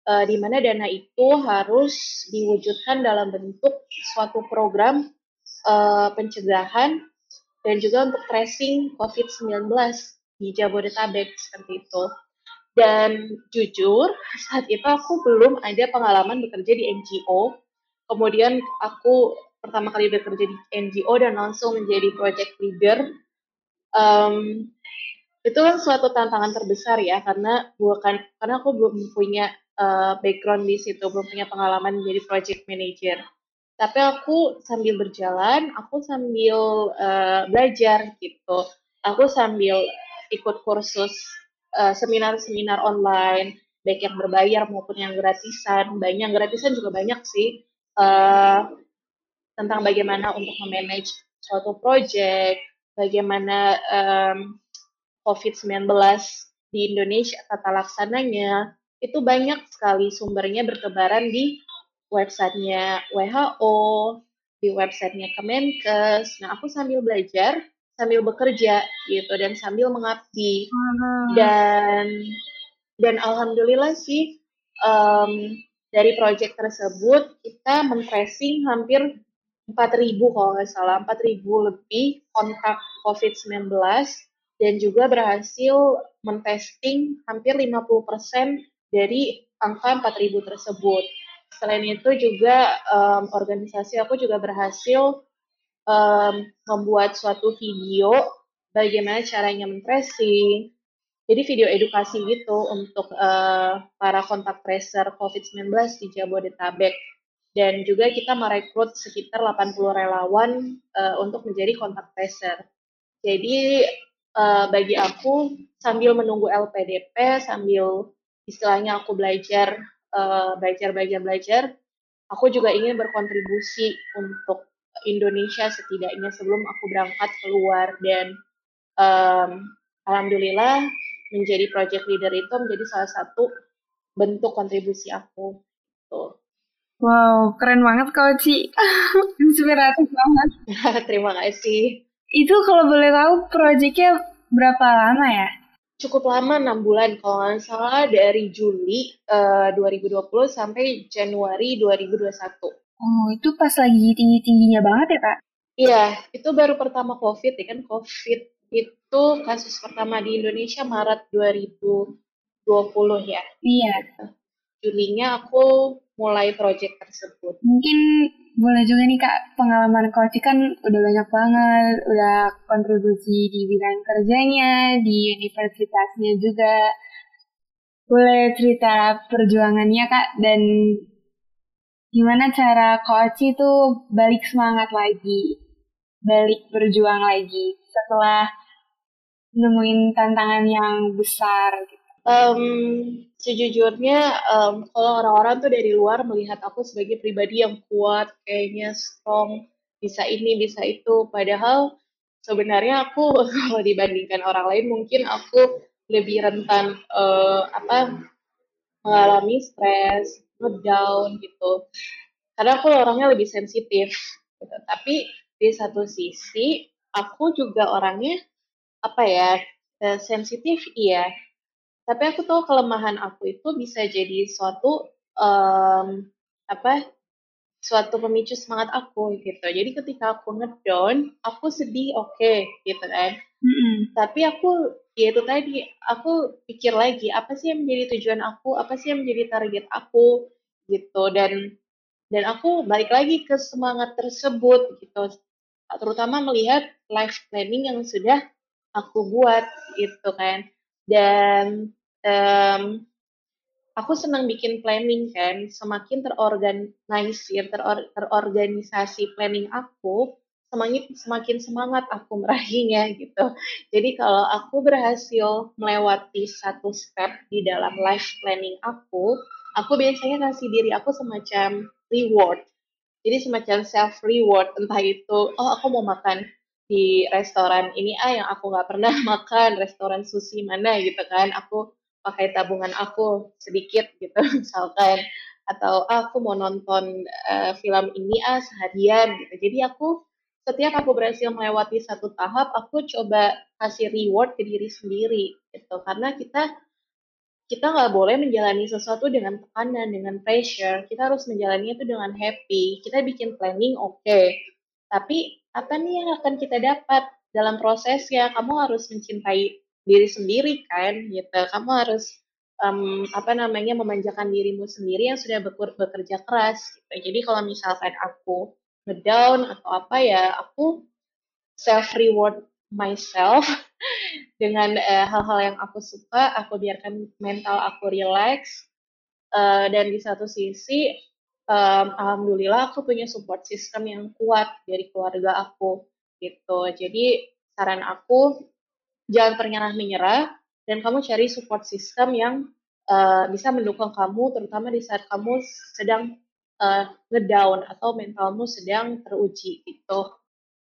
uh, di mana dana itu harus diwujudkan dalam bentuk suatu program uh, pencegahan dan juga untuk tracing COVID-19 di Jabodetabek seperti itu. Dan jujur, saat itu aku belum ada pengalaman bekerja di NGO. Kemudian aku pertama kali bekerja di NGO dan langsung menjadi project leader. Um, itu kan suatu tantangan terbesar ya, karena bukan karena aku belum punya uh, background di situ, belum punya pengalaman menjadi project manager. Tapi aku sambil berjalan, aku sambil uh, belajar gitu. aku sambil ikut kursus uh, seminar-seminar online, baik yang berbayar maupun yang gratisan. Banyak yang gratisan juga banyak sih. Uh, tentang bagaimana untuk memanage suatu project, bagaimana um, COVID-19 di Indonesia tata laksananya, itu banyak sekali sumbernya bertebaran di websitenya WHO, di websitenya Kemenkes. Nah, aku sambil belajar, sambil bekerja gitu, dan sambil mengabdi. Dan dan alhamdulillah sih um, dari proyek tersebut kita men-tracing hampir 4.000 kalau nggak salah, 4.000 lebih kontak COVID-19 dan juga berhasil mentesting hampir 50% dari angka 4.000 tersebut. Selain itu juga um, organisasi aku juga berhasil um, membuat suatu video bagaimana caranya men-tracing. Jadi video edukasi gitu untuk uh, para kontak tracer COVID-19 di Jabodetabek dan juga kita merekrut sekitar 80 relawan uh, untuk menjadi kontak tracer. Jadi uh, bagi aku sambil menunggu LPDP, sambil istilahnya aku belajar, uh, belajar, belajar, belajar, aku juga ingin berkontribusi untuk Indonesia setidaknya sebelum aku berangkat keluar dan um, alhamdulillah menjadi project leader itu menjadi salah satu bentuk kontribusi aku. Tuh. Wow, keren banget kau Ci. Inspiratif banget. Terima kasih. Itu kalau boleh tahu proyeknya berapa lama ya? Cukup lama, 6 bulan. Kalau nggak salah dari Juli uh, 2020 sampai Januari 2021. Oh, itu pas lagi tinggi-tingginya banget ya, Kak? Iya, itu baru pertama COVID ya kan. COVID itu kasus pertama di Indonesia Maret 2020 ya. Iya. Julinya aku mulai proyek tersebut. Mungkin boleh juga nih Kak, pengalaman Coach kan udah banyak banget, udah kontribusi di bidang kerjanya, di universitasnya juga. Boleh cerita perjuangannya Kak, dan gimana cara Coach itu balik semangat lagi, balik berjuang lagi setelah nemuin tantangan yang besar gitu. Um, sejujurnya um, kalau orang-orang tuh dari luar melihat aku sebagai pribadi yang kuat, kayaknya strong, bisa ini, bisa itu. Padahal sebenarnya aku kalau dibandingkan orang lain mungkin aku lebih rentan uh, apa mengalami stres, ngedown gitu. Karena aku orangnya lebih sensitif. Gitu. Tapi di satu sisi aku juga orangnya apa ya eh, sensitif iya tapi aku tahu kelemahan aku itu bisa jadi suatu um, apa suatu pemicu semangat aku gitu. Jadi ketika aku ngedown aku sedih oke okay, gitu kan. Mm-hmm. tapi aku ya itu tadi aku pikir lagi apa sih yang menjadi tujuan aku? Apa sih yang menjadi target aku? Gitu. Dan dan aku balik lagi ke semangat tersebut gitu. Terutama melihat life planning yang sudah aku buat gitu kan. Dan um, aku senang bikin planning kan. Semakin terorganisir teror, terorganisasi planning aku semakin semakin semangat aku meraihnya gitu. Jadi kalau aku berhasil melewati satu step di dalam life planning aku aku biasanya kasih diri aku semacam reward. Jadi semacam self reward entah itu oh aku mau makan di restoran ini ah yang aku nggak pernah makan restoran sushi mana gitu kan. Aku pakai tabungan aku sedikit gitu. Misalkan atau ah, aku mau nonton uh, film ini ah seharian gitu. Jadi aku setiap aku berhasil melewati satu tahap aku coba kasih reward ke diri sendiri gitu. Karena kita kita nggak boleh menjalani sesuatu dengan tekanan dengan pressure. Kita harus menjalani itu dengan happy. Kita bikin planning oke. Okay. tapi apa nih yang akan kita dapat dalam prosesnya? Kamu harus mencintai diri sendiri kan gitu kamu harus um, apa namanya memanjakan dirimu sendiri yang sudah bekerja keras gitu. jadi kalau misalkan aku ngedown atau apa ya aku self reward myself dengan eh, hal-hal uh, yang aku suka aku biarkan mental aku relax uh, dan di satu sisi um, alhamdulillah aku punya support system yang kuat dari keluarga aku gitu jadi saran aku jangan pernah menyerah dan kamu cari support system yang uh, bisa mendukung kamu terutama di saat kamu sedang uh, ngedown atau mentalmu sedang teruji itu.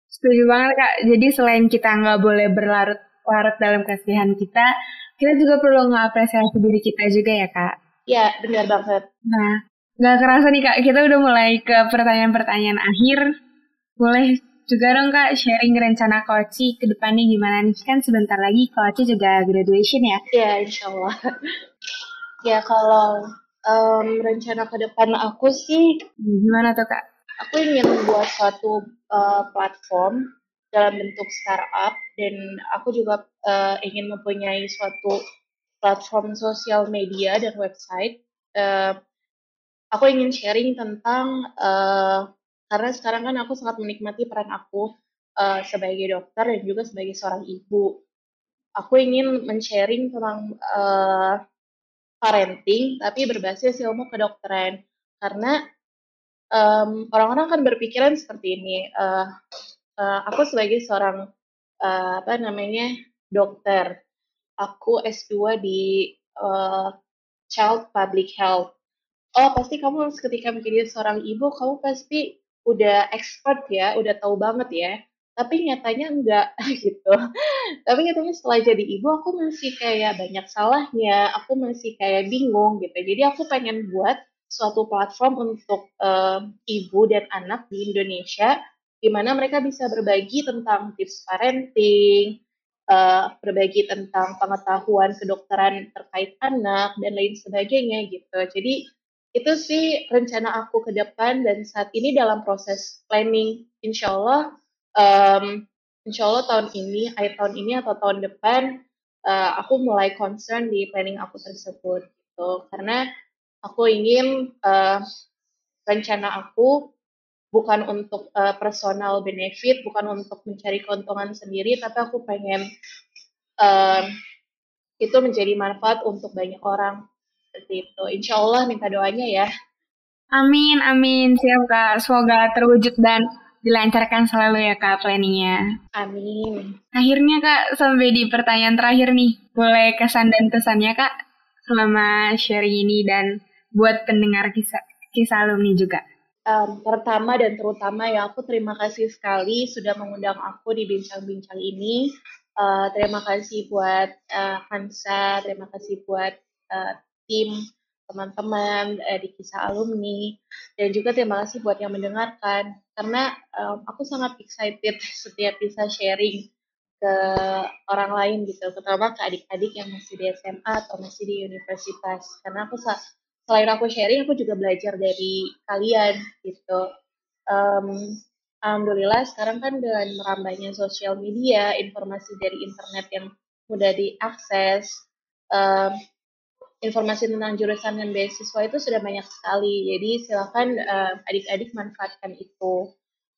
Setuju banget kak. Jadi selain kita nggak boleh berlarut-larut dalam kesedihan kita, kita juga perlu ngapresiasi diri kita juga ya kak. Iya benar banget. Nah nggak kerasa nih kak, kita udah mulai ke pertanyaan-pertanyaan akhir. Boleh juga dong kak sharing rencana Koci ke depannya gimana nih? Kan sebentar lagi Koci juga graduation ya? Iya insya Allah. ya kalau um, rencana ke depan aku sih gimana tuh kak? Aku ingin membuat suatu uh, platform dalam bentuk startup dan aku juga uh, ingin mempunyai suatu platform sosial media dan website. Uh, aku ingin sharing tentang uh, karena sekarang kan aku sangat menikmati peran aku uh, sebagai dokter dan juga sebagai seorang ibu. Aku ingin men-sharing tentang uh, parenting tapi berbasis ilmu kedokteran karena um, orang-orang kan berpikiran seperti ini. Uh, uh, aku sebagai seorang uh, apa namanya dokter, aku S2 di uh, Child Public Health. Oh pasti kamu ketika menjadi seorang ibu, kamu pasti udah expert ya, udah tahu banget ya. Tapi nyatanya enggak gitu. Tapi nyatanya setelah jadi ibu aku masih kayak banyak salahnya, aku masih kayak bingung gitu. Jadi aku pengen buat suatu platform untuk uh, ibu dan anak di Indonesia di mana mereka bisa berbagi tentang tips parenting, uh, berbagi tentang pengetahuan kedokteran terkait anak dan lain sebagainya gitu. Jadi itu sih rencana aku ke depan dan saat ini dalam proses planning. Insya Allah um, insya Allah tahun ini akhir tahun ini atau tahun depan uh, aku mulai concern di planning aku tersebut gitu. Karena aku ingin uh, rencana aku bukan untuk uh, personal benefit bukan untuk mencari keuntungan sendiri tapi aku pengen uh, itu menjadi manfaat untuk banyak orang seperti itu. Insya Allah minta doanya ya. Amin, amin. Siap Kak. Semoga terwujud dan dilancarkan selalu ya Kak planningnya. Amin. Akhirnya Kak, sampai di pertanyaan terakhir nih. Boleh kesan dan pesannya Kak selama sharing ini dan buat pendengar kisah, kisah alumni juga. Um, pertama dan terutama ya aku terima kasih sekali sudah mengundang aku di bincang-bincang ini. Uh, terima kasih buat uh, Hansa, terima kasih buat uh, tim, teman-teman uh, di kisah alumni, dan juga terima kasih buat yang mendengarkan. Karena um, aku sangat excited setiap bisa sharing ke orang lain gitu, terutama ke adik-adik yang masih di SMA atau masih di universitas. Karena aku selain aku sharing, aku juga belajar dari kalian gitu. Um, Alhamdulillah sekarang kan dengan merambahnya sosial media, informasi dari internet yang mudah diakses, um, informasi tentang jurusan dan beasiswa itu sudah banyak sekali. Jadi silakan uh, adik-adik manfaatkan itu.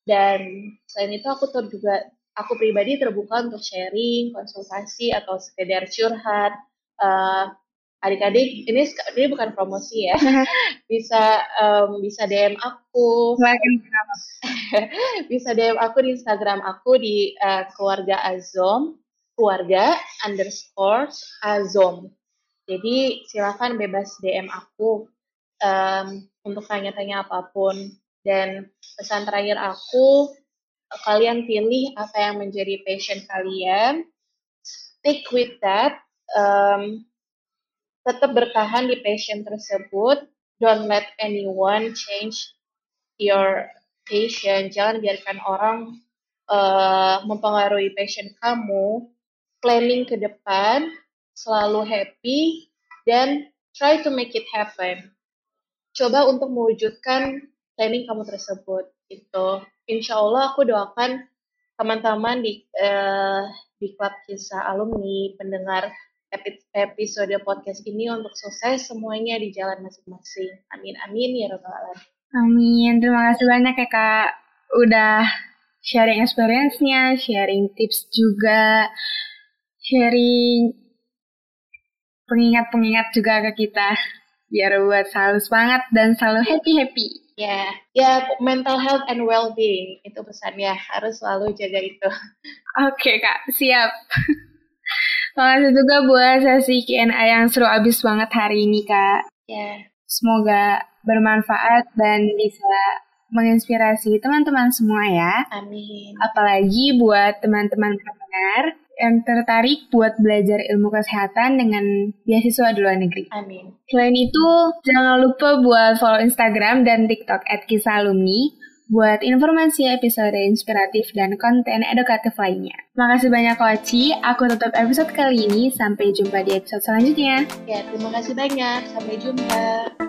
Dan selain itu aku tuh juga aku pribadi terbuka untuk sharing, konsultasi atau sekedar curhat. Uh, adik-adik ini ini bukan promosi ya. bisa um, bisa DM aku. bisa DM aku di Instagram aku di uh, keluarga Azom keluarga underscore Azom jadi silakan bebas DM aku um, untuk tanya-tanya apa pun. Dan pesan terakhir aku, kalian pilih apa yang menjadi passion kalian, stick with that, um, tetap bertahan di passion tersebut, don't let anyone change your passion, jangan biarkan orang uh, mempengaruhi passion kamu, planning ke depan, selalu happy, dan try to make it happen. Coba untuk mewujudkan planning kamu tersebut. Itu, insya Allah aku doakan teman-teman di uh, di klub kisah alumni, pendengar episode podcast ini untuk sukses semuanya di jalan masing-masing. Amin amin ya robbal alamin. Amin. Terima kasih banyak ya kak. Udah sharing experience-nya, sharing tips juga, sharing pengingat-pengingat juga ke kita biar buat selalu semangat dan selalu happy happy. Ya, yeah. ya yeah, mental health and well-being itu pesannya harus selalu jaga itu. Oke okay, kak, siap. Makasih juga buat sesi Q&A yang seru abis banget hari ini, Kak. Ya, Semoga bermanfaat dan bisa menginspirasi teman-teman semua ya. amin. Apalagi buat teman-teman pendengar yang tertarik buat belajar ilmu kesehatan dengan beasiswa di luar negeri. Amin. Selain itu, jangan lupa buat follow Instagram dan TikTok at Kisah Alumni buat informasi episode inspiratif dan konten edukatif lainnya. Makasih banyak Koci, aku tutup episode kali ini, sampai jumpa di episode selanjutnya. Ya, terima kasih banyak. Sampai jumpa.